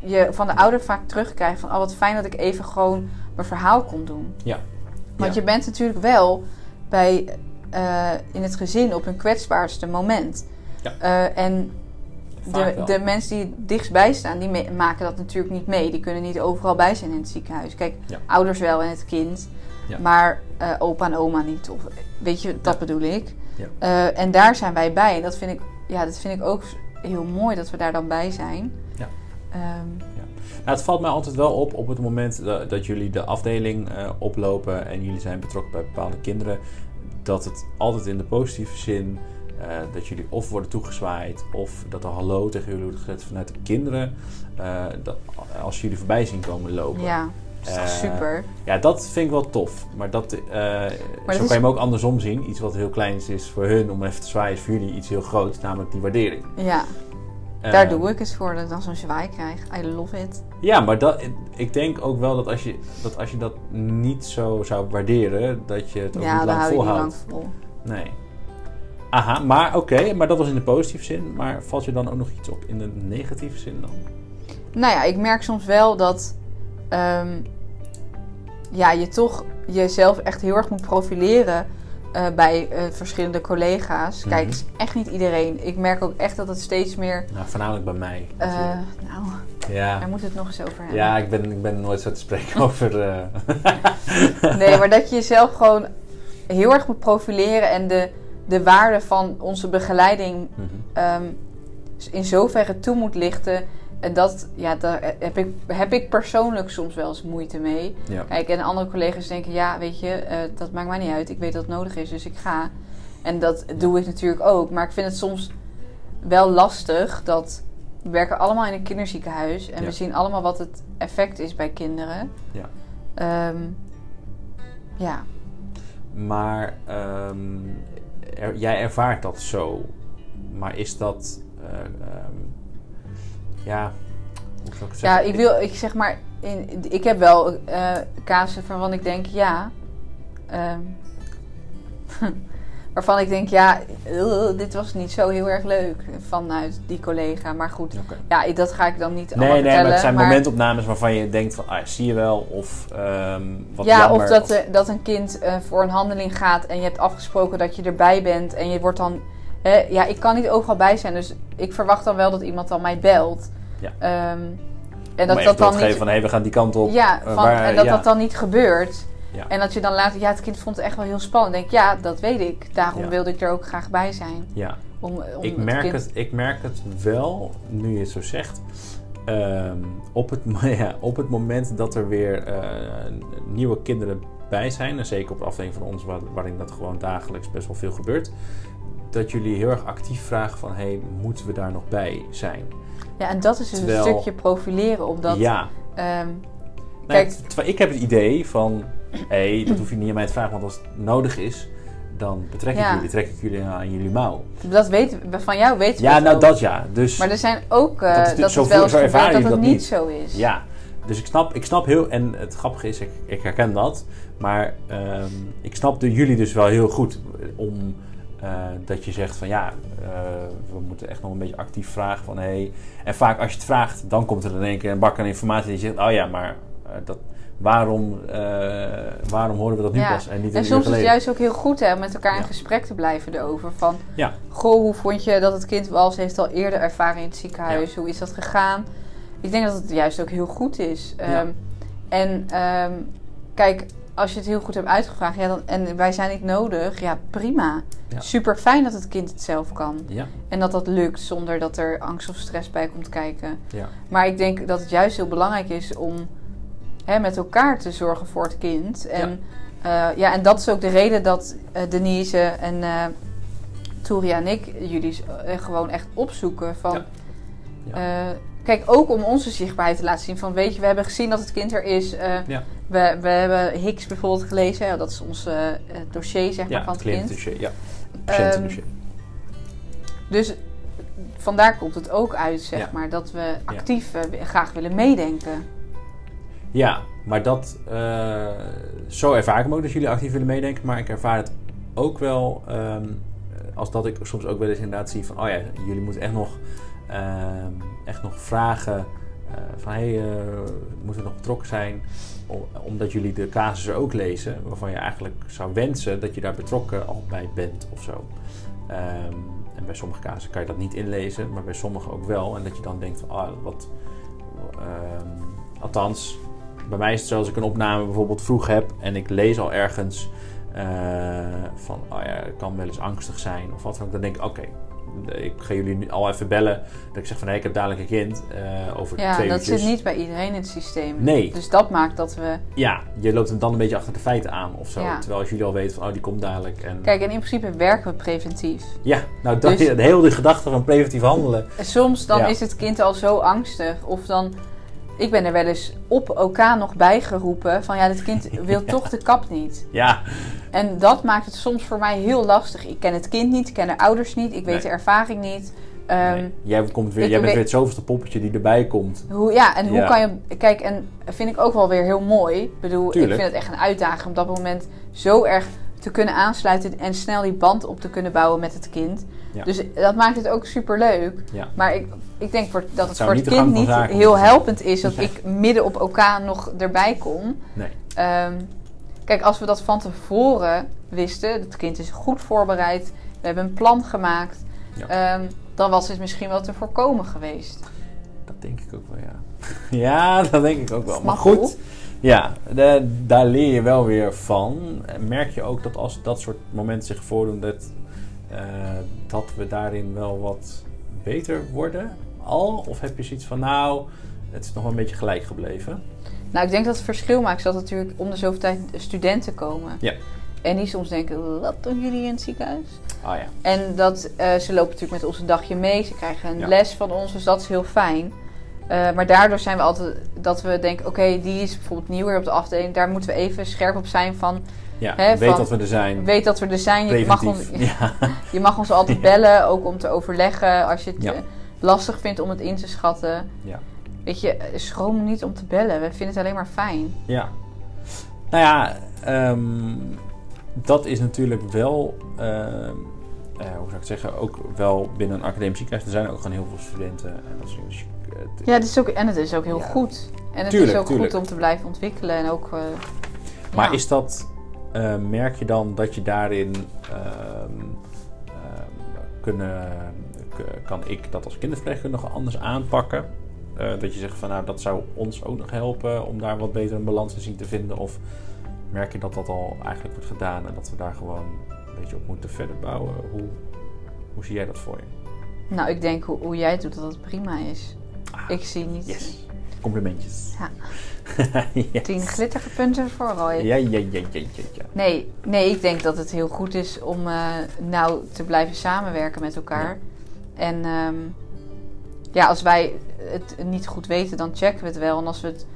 je van de ouder vaak terugkrijgt van, oh wat fijn dat ik even gewoon mijn verhaal kon doen. Ja. Want Ja. je bent natuurlijk wel bij, eh, in het gezin op hun kwetsbaarste moment. Ja. Eh, en de, de mensen die dichtstbij staan, die maken dat natuurlijk niet mee. Die kunnen niet overal bij zijn in het ziekenhuis. Kijk, Ja. ouders wel en het kind. Ja. Maar eh, opa en oma niet. Of, weet je, dat bedoel ik. Ja. En daar zijn wij bij. En dat vind ik, ja, dat vind ik ook heel mooi dat we daar dan bij zijn. Ja. Nou, het valt mij altijd wel op op het moment dat, dat jullie de afdeling eh, oplopen en jullie zijn betrokken bij bepaalde kinderen, dat het altijd in de positieve zin, eh, dat jullie of worden toegezwaaid of dat er hallo tegen jullie wordt gezet vanuit de kinderen, eh, dat, als jullie voorbij zien komen lopen. ja, dat is toch super. Ja, dat vind ik wel tof. Maar dat, zo dat kan is- je hem ook andersom zien. Iets wat heel kleins is voor hun om even te zwaaien, is voor jullie iets heel groots, namelijk die waardering. Ja, daar doe ik het voor. Dat ik dan zo'n zwaai krijg. I love it. Ja, maar dat, ik denk ook wel dat als, je, dat als je dat niet zo zou waarderen, dat je het ook ja, lang niet lang volhoudt. vol. Nee. Aha, maar oké, maar dat was in de positieve zin. Maar valt je dan ook nog iets op in de negatieve zin dan? Nou ja, ik merk soms wel dat ehm, ja, je toch jezelf echt heel erg moet profileren eh, bij eh, verschillende collega's. Kijk, Mhm. het is echt niet iedereen. Ik merk ook echt dat het steeds meer. Nou, voornamelijk bij mij. eh, nou, ja. daar moeten we het nog eens over hebben. ja, ik ben, ik ben nooit zo te spreken over... Nee, maar dat je jezelf gewoon heel erg moet profileren en de, de waarde van onze begeleiding mhm. ehm, in zoverre toe moet lichten. En dat, ja, daar heb ik, heb ik persoonlijk soms wel eens moeite mee. ja. Kijk, en andere collega's denken, ja, weet je, eh, dat maakt mij niet uit. Ik weet dat het nodig is, dus ik ga. En dat doe ik natuurlijk ook. Maar ik vind het soms wel lastig dat we werken allemaal in een kinderziekenhuis. En Ja. we zien allemaal wat het effect is bij kinderen. Ja. Ehm, ja. Maar ehm, er- jij ervaart dat zo maar is dat... eh, ehm, ja, hoe zou ik het Ja, ik wil, ik zeg maar, in, ik heb wel eh casussen waarvan ik denk, ja. ehm, waarvan ik denk, ja, eh, dit was niet zo heel erg leuk vanuit die collega. Maar goed, ja, dat ga ik dan niet allemaal Nee, nee, vertellen. maar het zijn maar- momentopnames waarvan je denkt van, ah, zie je wel, of ehm, wat ja, jammer. of dat, er- dat een kind eh, voor een handeling gaat en je hebt afgesproken dat je erbij bent en je wordt dan. Hè, ja, ik kan niet overal bij zijn, dus ik verwacht dan wel dat iemand dan mij belt. Ja. Ehm, en dat dat dan niet. van, hé, we gaan die kant op. Ja, eh, van, waar- en dat ja. dat dan niet gebeurt. Ja. En dat je dan later, ja, het kind vond het echt wel heel spannend. Denk, ja, dat weet ik. Daarom Ja. wilde ik er ook graag bij zijn. Ja, Om, om ik merk, kind- het, ik merk het wel, nu je het zo zegt. Ehm, op, het, ja, op het moment dat er weer eh, nieuwe kinderen bij zijn, en zeker op de afdeling van ons, waar, waarin dat gewoon dagelijks best wel veel gebeurt, dat jullie heel erg actief vragen van, hey, moeten we daar nog bij zijn? Ja, en dat is dus Terwijl- een stukje profileren. Omdat, ja, ehm, Kijk- ik heb het idee van, hé, dat hoef je niet aan mij te vragen, want als het nodig is, dan betrek ik Ja. jullie, trek ik jullie aan jullie mouw. dat weten we, van jou weten we Ja, het nou ook. dat ja. Dus Maar er zijn ook eh, Dat dat, is- het wel zo dat het niet dat zo is. Ja, dus ik snap, ik snap heel, en het grappige is, ik, ik herken dat, maar ehm, ik snap de, jullie dus wel heel goed om eh, dat je zegt van ja, eh, we moeten echt nog een beetje actief vragen van hey. en vaak als je het vraagt, dan komt er in één keer een bak aan informatie die zegt, oh ja, maar eh, dat, waarom, waarom horen we dat nu Ja. pas en niet En soms is het juist ook heel goed hè, om met elkaar in Ja. gesprek te blijven erover. Van, Ja. goh, hoe vond je dat het kind was? Heeft al eerder ervaren in het ziekenhuis. Hoe is dat gegaan? Ik denk dat het juist ook heel goed is. Ehm, en ehm, kijk, als je het heel goed hebt uitgevraagd ja, dan, en wij zijn niet nodig, ja prima. Ja. Super fijn dat het kind het zelf kan. Ja, En dat dat lukt zonder dat er angst of stress bij komt kijken. ja, Maar ik denk dat het juist heel belangrijk is om hè, met elkaar te zorgen voor het kind. En, ja. ja, en dat is ook de reden dat eh, Denise en eh Touria en ik jullie eh, gewoon echt opzoeken. Van, Ja. Kijk, ook om onze zichtbaarheid te laten zien. Van weet je, we hebben gezien dat het kind er is. eh, Ja. we, we hebben Hicks bijvoorbeeld gelezen. Ja, dat is ons eh, eh, dossier zeg maar, van het het kind. cliëntendossier, ja, Ehm, patiëntendossier. dus vandaar komt het ook uit, zeg maar, dat we actief graag willen meedenken. Ja, maar dat, zo ervaar ik hem ook dat jullie actief willen meedenken. Maar ik ervaar het ook wel ehm, als dat ik soms ook wel eens inderdaad zie van, oh ja, jullie moeten echt nog, echt nog vragen eh, van, hé, hey, eh, moeten we nog betrokken zijn? Omdat jullie de casussen ook lezen, waarvan je eigenlijk zou wensen dat je daar betrokken al bij bent of zo. Ehm, en bij sommige casussen kan je dat niet inlezen, maar bij sommige ook wel. En dat je dan denkt van, ah, wat... ehm, althans, bij mij is het zo als ik een opname bijvoorbeeld vroeg heb en ik lees al ergens eh, van, oh ja, het kan wel eens angstig zijn of wat dan ook. Dan denk ik, oké, ik ga jullie nu al even bellen. Dat ik zeg van, hé, ik heb dadelijk een kind eh, over Ja, twee dat uurtjes. zit niet bij iedereen in het systeem. Nee. Dus dat maakt dat we... Ja, je loopt hem dan een beetje achter de feiten aan of zo. Ja. Terwijl als jullie al weten van, oh, die komt dadelijk. En... Kijk, en in principe werken we preventief. Ja, nou, dat, Dus- de hele gedachte van preventief handelen. En soms dan Ja. is het kind al zo angstig. Of dan... Ik ben er wel eens op elkaar nog bijgeroepen van ja, dit kind wil toch de kap niet. Ja, En dat maakt het soms voor mij heel lastig. Ik ken het kind niet, ik ken de ouders niet, ik weet Nee. de ervaring niet. Ehm, nee. jij, komt weer, jij bent weet- weer het zoveelste poppetje die erbij komt. Hoe, ja, en hoe Ja. kan je... Kijk, en vind ik ook wel weer heel mooi. Ik bedoel, Tuurlijk. ik vind het echt een uitdaging om op dat moment zo erg te kunnen aansluiten en snel die band op te kunnen bouwen met het kind. Ja. Dus dat maakt het ook super leuk. Ja. Maar ik, ik denk voor, dat het voor het kind niet heel helpend is dat Nee. ik midden op elkaar nog erbij kom. Nee. Ehm, kijk, als we dat van tevoren wisten, het kind is goed voorbereid, we hebben een plan gemaakt, Ja. ehm, dan was het misschien wel te voorkomen geweest. Dat denk ik ook wel, ja. ja, dat denk ik ook wel. Maar goed, ja, de- daar leer je wel weer van. En merk je ook dat als dat soort momenten zich voordoen, dat, eh, dat we daarin wel wat beter worden al? Of heb je zoiets van, nou, het is nog wel een beetje gelijk gebleven? Nou, ik denk dat het verschil maakt dat natuurlijk om de zoveel tijd studenten komen. Ja. En die soms denken, wat doen jullie in het ziekenhuis? Ah ja, En dat, eh, ze lopen natuurlijk met ons een dagje mee. Ze krijgen een Ja. les van ons, dus dat is heel fijn. Eh, maar daardoor zijn we altijd dat we denken, oké, die is bijvoorbeeld nieuw weer op de afdeling. Daar moeten we even scherp op zijn van, Ja, weet van- dat we er zijn. weet dat we er zijn. Je mag. Ja. je mag ons altijd bellen, ook om te overleggen als je het Ja. eh, lastig vindt om het in te schatten. Ja. Weet je, schroom niet om te bellen. We vinden het alleen maar fijn. Ja. Nou ja, ehm, dat is natuurlijk wel, ehm, eh, hoe zou ik het zeggen, ook wel binnen een academisch ziekenhuis. Er zijn ook gewoon heel veel studenten. En dat is, Ja, het is ook, en het is ook heel goed. En het Tuurlijk, is ook tuurlijk. goed om te blijven ontwikkelen. En ook, eh, Maar ja. is dat, eh, merk je dan dat je daarin ehm, ehm, kunnen, kan ik dat als kinderverpleegkundige anders aanpakken? Eh, dat je zegt van nou dat zou ons ook nog helpen om daar wat beter een balans in zien te vinden? Of merk je dat dat al eigenlijk wordt gedaan en dat we daar gewoon een beetje op moeten verder bouwen? Hoe, hoe zie jij dat voor je? Nou, ik denk hoe, hoe jij doet, dat het prima is. Ah, Ik zie niet Yes. Complimentjes. Ja. yes. tien glitterige punten voor Roy. Ja, ja, ja, ja, ja, ja. Nee, nee, ik denk dat het heel goed is om eh, nou te blijven samenwerken met elkaar. En ehm, ja, als wij het niet goed weten, dan checken we het wel. En als we, het,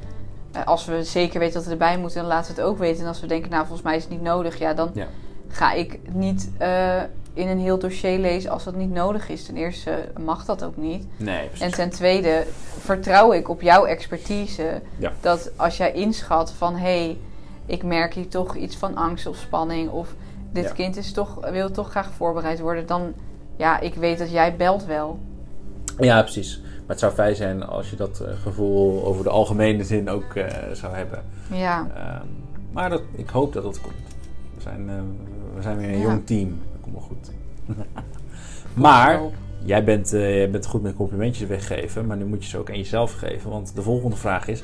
eh, als we zeker weten dat we erbij moeten, dan laten we het ook weten. En als we denken, nou, volgens mij is het niet nodig, ja, dan Ja. ga ik niet eh, in een heel dossier lezen als dat niet nodig is. Ten eerste mag dat ook niet. Nee, precies. En ten tweede vertrouw ik op jouw expertise. Ja. Dat als jij inschat van hé, hey, ik merk hier toch iets van angst of spanning. Of dit Ja. kind is toch, wil toch graag voorbereid worden. Dan ja, ik weet dat jij belt wel. Ja, precies. Maar het zou fijn zijn als je dat eh, gevoel over de algemene zin ook eh, zou hebben. Ja, Ehm, maar dat, ik hoop dat dat komt. We zijn, eh, we zijn weer een Ja. jong team. Wel goed. maar jij bent, eh, jij bent goed met complimentjes weggeven. Maar nu moet je ze ook aan jezelf geven. Want de volgende vraag is: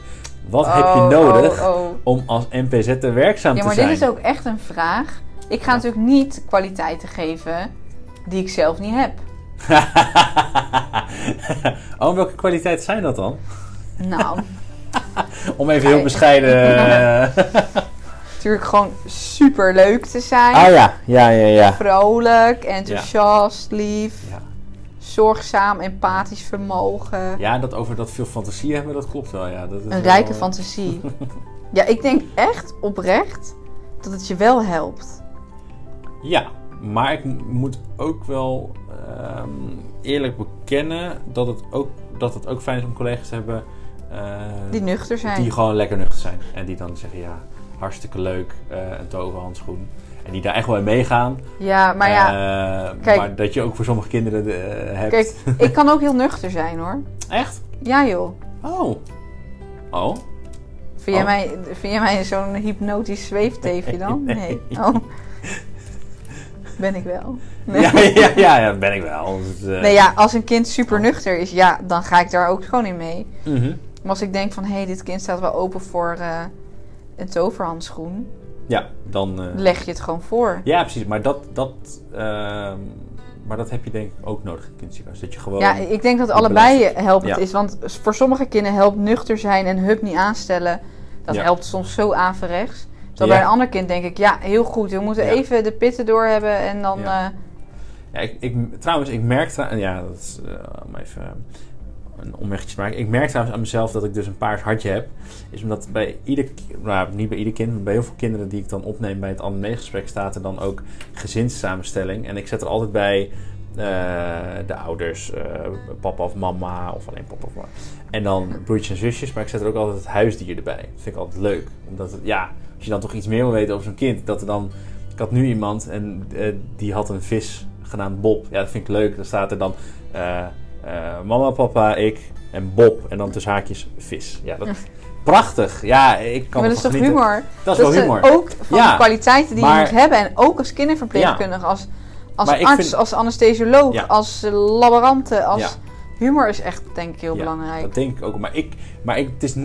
wat heb je Oh, nodig oh, oh. om als NPZ'er werkzaam Ja, te maar zijn? dit is ook echt een vraag. Ik ga natuurlijk niet kwaliteiten geven die ik zelf niet heb. oh, welke kwaliteiten zijn dat dan? Nou, Om even heel bescheiden. Natuurlijk gewoon super leuk te zijn. ah ja, ja, ja, ja. Vrolijk, enthousiast, lief, Ja. zorgzaam, empathisch vermogen. Ja, dat over dat veel fantasie hebben, dat klopt wel. Ja, dat is Een wel- rijke fantasie. Ja, ik denk echt oprecht dat het je wel helpt. Ja, maar ik moet ook wel ehm, eerlijk bekennen dat het, ook, dat het ook fijn is om collega's te hebben eh, Die nuchter zijn. die gewoon lekker nuchter zijn. En die dan zeggen, ja, hartstikke leuk, eh, een toverhandschoen. En die daar echt wel in meegaan. Ja, maar ja, Eh, kijk. maar dat je ook voor sommige kinderen eh, hebt. kijk, ik kan ook heel nuchter zijn hoor. Echt? Ja joh. Oh. Oh. Vind jij Oh. mij, vind jij mij zo'n hypnotisch zweefteefje dan? Nee. Nee. Oh. Ben ik wel. Nee. Ja, ja, ja, ja, ben ik wel. Dus, Nee, ja, als een kind super nuchter is, ja, dan ga ik daar ook gewoon in mee. mhm. Maar als ik denk van, hé, hey, dit kind staat wel open voor een toverhandschoen, Ja, dan... eh, leg je het gewoon voor. Ja, precies. Maar dat, dat, ehm, maar dat heb je denk ik ook nodig in het. Dat je gewoon... Ja, ik denk dat allebei helpend Ja. is. Want voor sommige kinderen helpt nuchter zijn en hup niet aanstellen. Dat Ja. helpt soms zo averechts. Terwijl Ja. bij een ander kind denk ik, ja, heel goed. We moeten even de pitten door hebben en dan... Ja. eh, Ja, ik, ik, trouwens, ik merk... Ja, dat is... eh, om even een omwegje te maken. Ik merk trouwens aan mezelf dat ik dus een paars hartje heb. Is omdat bij ieder... Nou, niet bij ieder kind, maar bij heel veel kinderen die ik dan opneem bij het anamneesgesprek staat er dan ook gezinssamenstelling. En ik zet er altijd bij... eh, de ouders, eh, papa of mama, of alleen papa of mama. En dan broertjes en zusjes, maar ik zet er ook altijd het huisdier erbij. Dat vind ik altijd leuk. Omdat het, ja, als je dan toch iets meer wil weten over zo'n kind, dat er dan... Ik had nu iemand en eh, die had een vis genaamd Bob. Ja, dat vind ik leuk. Dan staat er dan mama, papa, ik en Bob. En dan tussen haakjes vis. Ja, dat prachtig. Ja, ik kan maar dat is toch genieten. humor? Dat is wel eh, humor. ook van Ja, de kwaliteiten die maar- je moet hebben. En ook als kinderverpleegkundige, als, als arts, vind- als anesthesioloog, Ja. als eh, laborante. Als... Ja. Humor is echt, denk ik, heel Ja, belangrijk. Dat denk ik ook. Maar, ik, maar ik, het is, eh,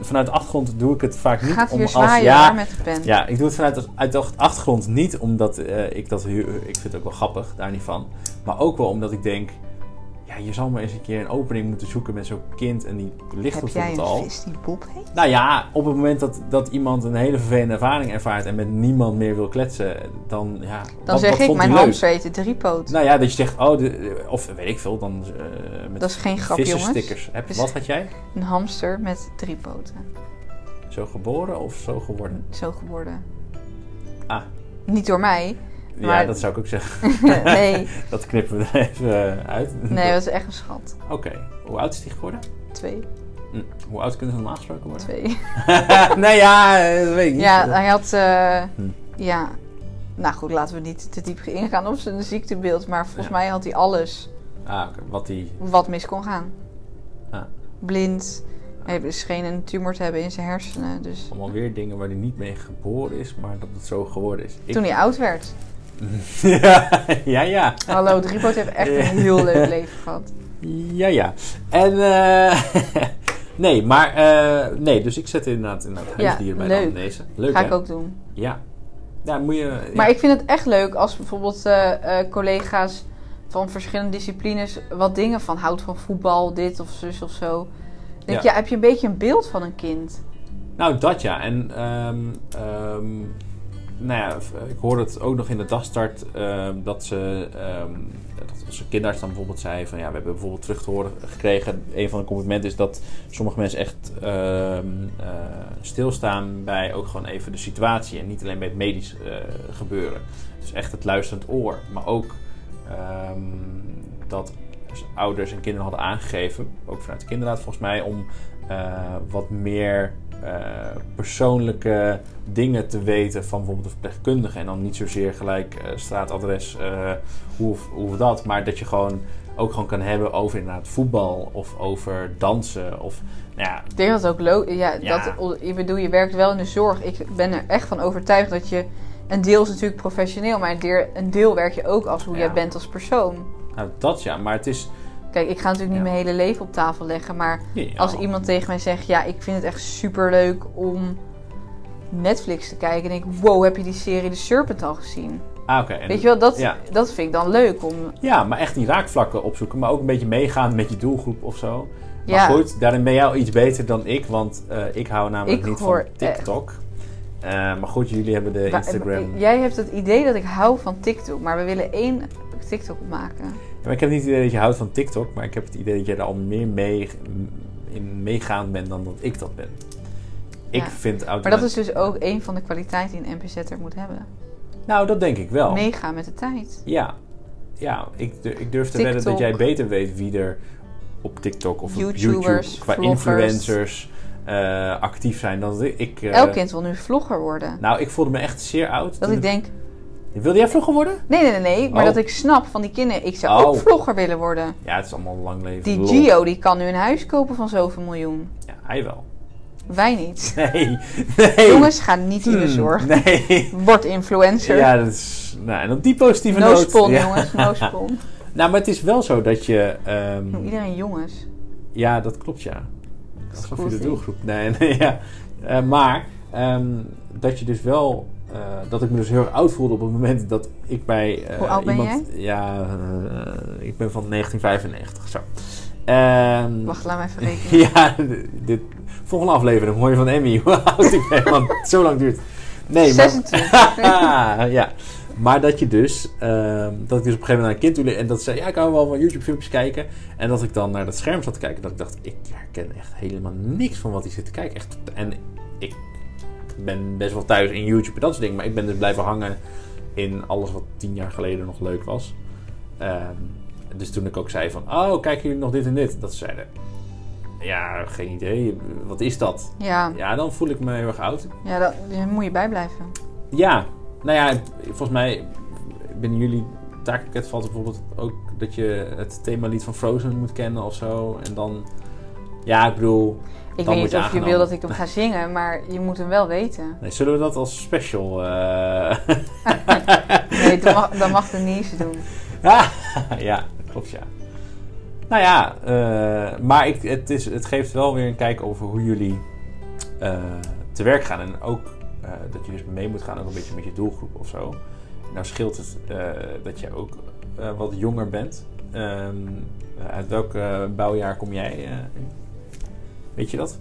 vanuit de achtergrond doe ik het vaak niet Gaat om als... zwaaien Ja, met de pen. Ja, ik doe het vanuit de, uit de achtergrond niet omdat eh, ik dat... Ik vind het ook wel grappig, daar niet van. Maar ook wel omdat ik denk... Je zal maar eens een keer een opening moeten zoeken met zo'n kind en die ligt Heb jij bijvoorbeeld een al. vis die Bob heet? Nou ja, op het moment dat, dat iemand een hele vervelende ervaring ervaart en met niemand meer wil kletsen, dan ja. Dan wat- zeg wat ik, mijn hamster heet de driepoot. Nou ja, dat je zegt, oh, de, of weet ik veel, dan eh met dat is geen grap, jongens. vissenstickers. Heb, Dus- wat had jij? Een hamster met drie poten. Zo geboren of zo geworden? Zo geworden. Ah. Niet door mij. Ja, dat zou ik ook zeggen. nee, Dat knippen we er even eh, uit. nee, dat is echt een schat. Oké, hoe oud is die geworden? Twee. Hm. Hoe oud kunnen ze normaal gesproken worden? Twee. nee, ja, eh, dat weet ik niet. Ja, hij had... eh, Hm. Ja. Nou goed, laten we niet te diep ingaan op zijn ziektebeeld. Maar volgens Ja. mij had hij alles Ah, oké, wat die... wat mis kon gaan. Ah. Blind. Hij scheen een tumor te hebben in zijn hersenen. Dus Allemaal weer dingen waar hij niet mee geboren is, maar dat het zo geworden is. Ik- toen hij oud werd. Ja, ja, ja. Hallo, Driepoot heeft echt een heel leuk leven gehad. Ja, ja. En, eh nee, maar, eh, nee, dus ik zet inderdaad, inderdaad Ja, huisdieren bij de leuk. anamnese. Leuk, Ga hè? ik ook doen. Ja. Ja, moet je... ja. Maar ik vind het echt leuk als bijvoorbeeld eh, collega's van verschillende disciplines wat dingen van houdt van voetbal, dit of zus of zo. Denk Ja. je, heb je een beetje een beeld van een kind? Nou, dat ja. En ehm, nou ja, ik hoorde het ook nog in de dagstart ehm, dat ze ehm, dat onze kinderarts dan bijvoorbeeld zei van ja, we hebben bijvoorbeeld terug te horen gekregen. Een van de complimenten is dat sommige mensen echt ehm, eh, stilstaan bij ook gewoon even de situatie en niet alleen bij het medisch eh, gebeuren. Dus echt het luisterend oor, maar ook dat ouders en kinderen hadden aangegeven, ook vanuit de kinderraad volgens mij, om eh, wat meer persoonlijke dingen te weten van bijvoorbeeld de verpleegkundige. En dan niet zozeer gelijk eh, straatadres, eh, hoe, of- hoe of dat, maar dat je gewoon ook gewoon kan hebben over inderdaad voetbal of over dansen. Of, nou ja, Ik denk dat het ook leuk ja, Ja. Dat, ik bedoel, je werkt wel in de zorg. Ik ben er echt van overtuigd dat je... Een deel is natuurlijk professioneel, maar een deel, een deel werk je ook als hoe Ja. jij bent als persoon. nou, dat ja, maar het is... Kijk, ik ga natuurlijk niet Ja. mijn hele leven op tafel leggen, maar Ja, als iemand tegen mij zegt: Ja, ik vind het echt super leuk om Netflix te kijken. En ik, wow, heb je die serie The Serpent al gezien? Ah, oké. Weet je wel, dat, ja. dat vind ik dan leuk om. Ja, maar echt die raakvlakken opzoeken. Maar ook een beetje meegaan met je doelgroep of zo. Maar Ja. goed, daarin ben jij al iets beter dan ik. Want eh, ik hou namelijk Ik niet van TikTok. Eh, maar goed, jullie hebben de Wa- Instagram... Jij hebt het idee dat ik hou van TikTok, maar we willen één TikTok maken. Ja, maar ik heb niet het idee dat je houdt van TikTok. Maar ik heb het idee dat jij er al meer mee, in meegaan bent dan dat ik dat ben. Ik Ja. vind Maar dat is dus ook een van de kwaliteiten die een NPZ'er moet hebben. Nou, dat denk ik wel. Meegaan met de tijd. Ja, ja ik, du- ik durf te wedden dat jij beter weet wie er op TikTok of op YouTubers, YouTube qua vloggers. influencers eh, actief zijn dan ik. eh, Elk kind wil nu vlogger worden. Nou, ik voelde me echt zeer oud. Dat ik denk, Wilde jij vlogger worden? nee, nee, nee, nee. Maar Oh. dat ik snap van die kinderen, ik zou ook Oh. vlogger willen worden. Ja, het is allemaal lang leven. Die. Gio, die kan nu een huis kopen van zoveel miljoen. Ja, hij wel. Wij niet. Nee, nee. Jongens, ga niet in de Hmm, zorg. Nee. Word influencer. Ja, dat is... Nou, en op die positieve no noot... spon, ja. jongens. No spon. Nou, maar het is wel zo dat je... ehm, Noem iedereen jongens. Ja, dat klopt, ja. Dat is voor de doelgroep. Nee, nee, ja. Eh, maar ehm, dat je dus wel... eh, dat ik me dus heel erg oud voelde op het moment dat ik bij eh, Hoe oud ben iemand... Ja, ik ben van 1995, zo. Ehm, Wacht, laat me even rekenen. ja, dit... Volgende aflevering hoor je van Emmy hoe oud ik ben, want zo lang duurt. Nee, maar... 26. ja. Maar dat je dus, ehm, dat ik dus op een gegeven moment naar een kind toe en dat ze zei, ja, ik hou wel van YouTube filmpjes kijken. En dat ik dan naar dat scherm zat te kijken, dat ik dacht, ik herken echt helemaal niks van wat hij zit te kijken. Echt, en ik ben best wel thuis in YouTube en dat soort dingen, maar ik ben dus blijven hangen in alles wat tien jaar geleden nog leuk was. Ehm, dus toen ik ook zei van, oh, kijken jullie nog dit en dit? Dat ze zeiden, ja, geen idee, wat is dat? Ja, Ja, dan voel ik me heel erg oud. ja dat, daar moet je bijblijven. Ja, nou ja, volgens mij binnen jullie taakpakket valt bijvoorbeeld ook dat je het themalied van Frozen moet kennen of zo. En dan, ja, ik bedoel, Ik Dan weet niet of je wil dat ik hem ga zingen, maar je moet hem wel weten. nee, zullen we dat als special... eh Nee, dan mag, dan mag Denise doen. ja, klopt ja. Nou ja, eh, maar ik, het, is, het geeft wel weer een kijk over hoe jullie eh, te werk gaan. En ook eh, dat je dus mee moet gaan ook een beetje met je doelgroep of zo. Nou scheelt het dat je ook wat jonger bent. Ehm, uit welk bouwjaar kom jij? weet je dat?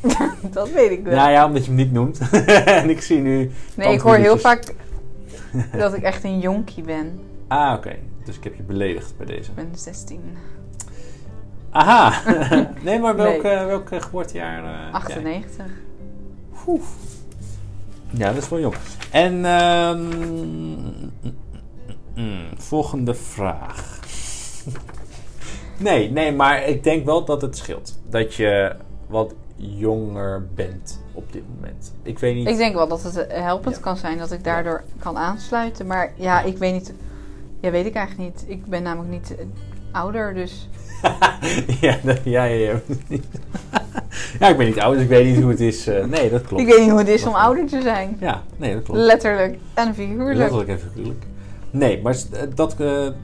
dat weet ik wel. Nou ja, omdat je hem niet noemt. en ik zie nu... nee, ik hoor heel vaak dat ik echt een jonkie ben. Ah, oké. Dus ik heb je beledigd bij deze. Ik ben 16. Aha! nee, maar welk, Nee. eh, welk eh, geboortejaar? eh, heb jij? 98. Oeh. Ja, dat is wel jong. En ehm, mm, volgende vraag. nee, nee, maar ik denk wel dat het scheelt. Dat je wat jonger bent op dit moment. Ik weet niet. Ik denk wel dat het eh, helpend Ja. kan zijn dat ik daardoor kan aansluiten. Maar ja, ik weet niet. Ja, weet ik eigenlijk niet. Ik ben namelijk niet eh, ouder, dus. ja, dat- ja, ja, ja. ja, ik ben niet oud, dus ik weet niet hoe het is. Eh, nee, dat klopt. Ik weet niet hoe het is om ouder te zijn. Ja, nee, dat klopt. Letterlijk en figuurlijk. Letterlijk en figuurlijk. Nee, maar eh, dat,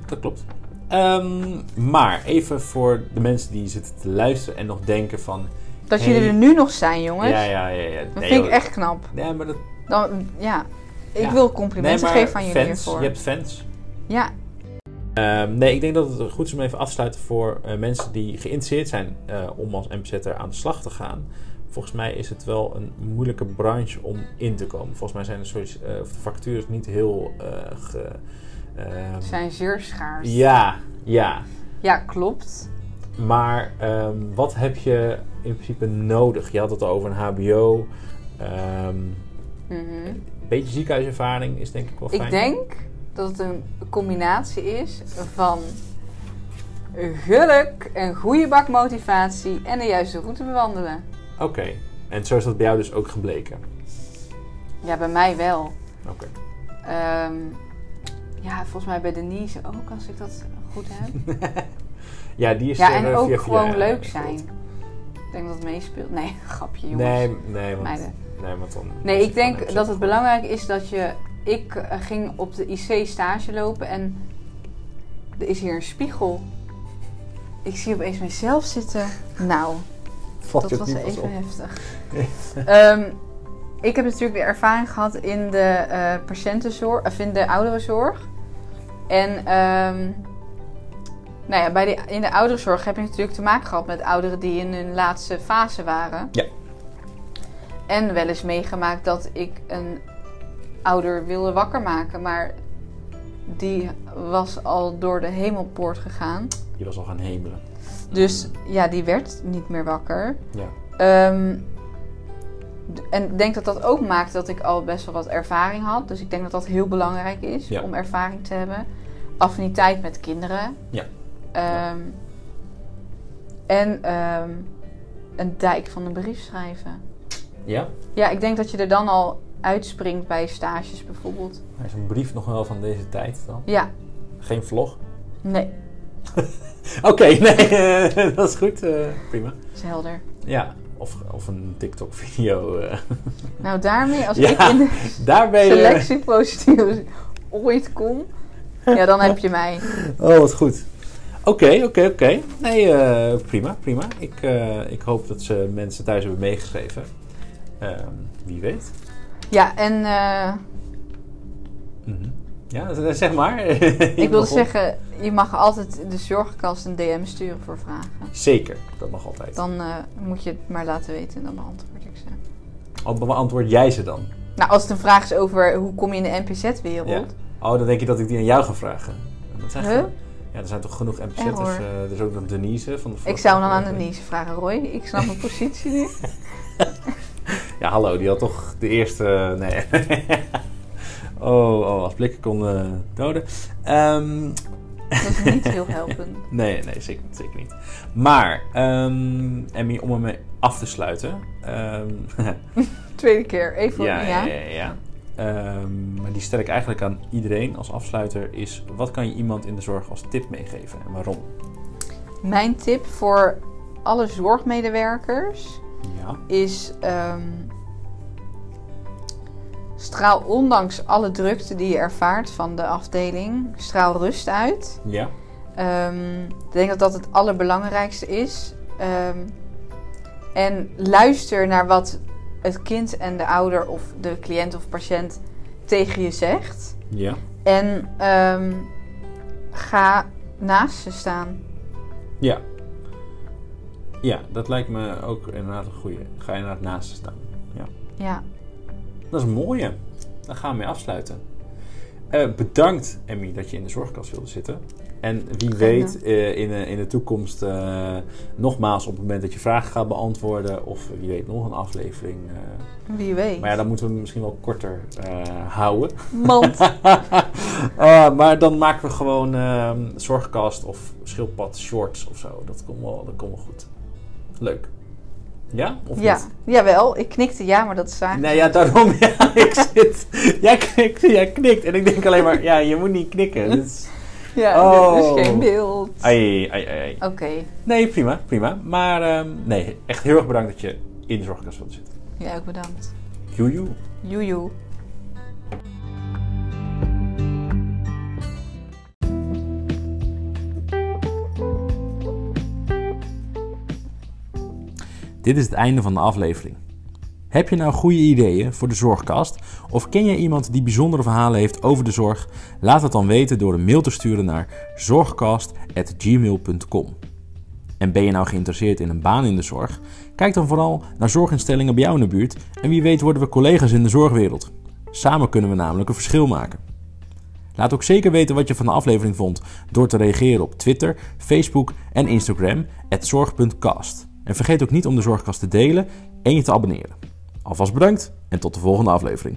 dat klopt. Ehm, maar even voor de mensen die zitten te luisteren en nog denken van... Dat Hey. jullie er nu nog zijn, jongens. Ja, ja, ja. ja. Dat Nee, vind ik echt knap. Nee, maar dat... Dan, ja, ik Ja. wil complimenten nee, geven aan jullie fans, hiervoor. Je hebt fans. Ja, Ehm, nee, ik denk dat het goed is om even af te sluiten voor eh, mensen die geïnteresseerd zijn eh, om als MPZ'er aan de slag te gaan. Volgens mij is het wel een moeilijke branche om in te komen. Volgens mij zijn de, solis- eh, of de vacatures niet heel... ge, ehm, zijn zeer schaars. Ja, ja. Ja, klopt. Maar ehm, wat heb je in principe nodig? Je had het over een HBO. Mhm. een beetje ziekenhuiservaring is denk ik wel fijn. Ik denk dat het een combinatie is van geluk, een goede bak motivatie en de juiste route bewandelen. Oké. En zo is dat bij jou dus ook gebleken. Ja, bij mij wel. Oké. Ehm, ja, volgens mij bij Denise ook, als ik dat goed heb. ja, die is Ja, er, en eh, ook via- gewoon eh, leuk zijn. Ik denk dat het meespeelt. Nee, grapje jongens. Nee, nee, want, Meiden. nee, want dan... Nee, ik denk dat het belangrijk is dat je... Ik eh, ging op de IC stage lopen en er is hier een spiegel. Ik zie opeens mezelf zitten. Nou, Valt dat was even op? heftig. Ehm, ik heb natuurlijk de ervaring gehad in de eh patiëntenzorg, of in de ouderenzorg. En ehm, nou ja, bij de, in de ouderenzorg heb je natuurlijk te maken gehad met ouderen die in hun laatste fase waren. Ja. En wel eens meegemaakt dat ik een ouder wilde wakker maken, maar die was al door de hemelpoort gegaan. Je was al gaan hemelen. Dus ja, die werd niet meer wakker. Ja. Ehm, en ik denk dat dat ook maakt dat ik al best wel wat ervaring had. Dus ik denk dat dat heel belangrijk is Ja. om ervaring te hebben. Affiniteit met kinderen. Ja. Ehm, En ehm, een dijk van een brief schrijven. Ja? Ja, ik denk dat je er dan al uitspringt bij stages bijvoorbeeld. Is een brief nog wel van deze tijd dan. Ja, Geen vlog. nee, Oké, nee, dat is goed. eh, prima. is helder. Ja, of, of een TikTok-video. eh. Nou, daarmee, als Ja, ik in de je. selectieprocedures ooit kom, ja, dan heb je mij. Oh, wat goed. Oké, oké, oké. Nee, eh, prima, prima. Ik, ik hoop dat ze mensen thuis hebben meegeschreven. Ehm, wie weet. Ja, en eh, Mhm. Ja, z- zeg maar. ik wilde zeggen, je mag altijd de zorgkast een DM sturen voor vragen. Zeker, dat mag altijd. Dan eh, moet je het maar laten weten en dan beantwoord ik ze. Al beantwoord jij ze dan? Nou, als het een vraag is over hoe kom je in de NPZ-wereld. Ja. Oh, dan denk je dat ik die aan jou ga vragen. Dat zijn Huh? Ja, er zijn toch genoeg. Error. eh er is ook nog Denise van de Ik zou dan aan. Denise vragen, Roy. Ik snap mijn positie niet. Ja, hallo, die had toch de eerste. Nee. oh, oh, als blikken kon eh, doden. Ehm, Dat is niet heel helpend. nee, nee, zeker, zeker niet. Maar, ehm Emmy, om ermee af te sluiten. ehm, Tweede keer, even ja, ja. ja, ja. ja. Maar die stel ik eigenlijk aan iedereen als afsluiter. Is wat kan je iemand in de zorg als tip meegeven en waarom? Mijn tip voor alle zorgmedewerkers Ja. is... ehm, straal ondanks alle drukte die je ervaart van de afdeling, straal rust uit. Ja. Ehm, ik denk dat dat het allerbelangrijkste is. Ehm, en luister naar wat het kind en de ouder of de cliënt of patiënt tegen je zegt. Ja. En ga naast ze staan. Ja. Ja, dat lijkt me ook inderdaad een goede. Ga je inderdaad naast staan. Ja. Ja. Dat is een mooie. Daar gaan we mee afsluiten. Eh, bedankt, Emmy, dat je in de zorgkast wilde zitten. En wie Geen weet eh, in, de- in de toekomst eh, nogmaals op het moment dat je vragen gaat beantwoorden. Of wie weet nog een aflevering. Wie weet. maar ja, dan moeten we misschien wel korter houden. Eh, maar dan maken we gewoon ehm, zorgkast of schildpad shorts of zo. Dat komt wel, dat komt wel goed. Leuk. Ja? Of ja, niet? jawel. Ik knikte ja, maar dat is zaak. Nee, ja, daarom. Ja, ik zit. Jij knikt, jij knikt. En ik denk alleen maar, ja, je moet niet knikken. Is- Ja, Oh. dit is geen beeld. Ai, ai, ai, ai. Oké. Nee, prima, prima. Maar ehm, nee, echt heel erg bedankt dat je in de zorgkast wilt zitten. Ja, ook bedankt. Joejoe. Joejoe. Dit is het einde van de aflevering. Heb je nou goede ideeën voor de zorgkast? Of ken je iemand die bijzondere verhalen heeft over de zorg? Laat het dan weten door een mail te sturen naar zorgkast.gmail.com. En ben je nou geïnteresseerd in een baan in de zorg? Kijk dan vooral naar zorginstellingen bij jou in de buurt en wie weet worden we collega's in de zorgwereld. Samen kunnen we namelijk een verschil maken. Laat ook zeker weten wat je van de aflevering vond door te reageren op Twitter, Facebook en Instagram zorg.cast. En vergeet ook niet om de zorgkast te delen en je te abonneren. Alvast bedankt en tot de volgende aflevering.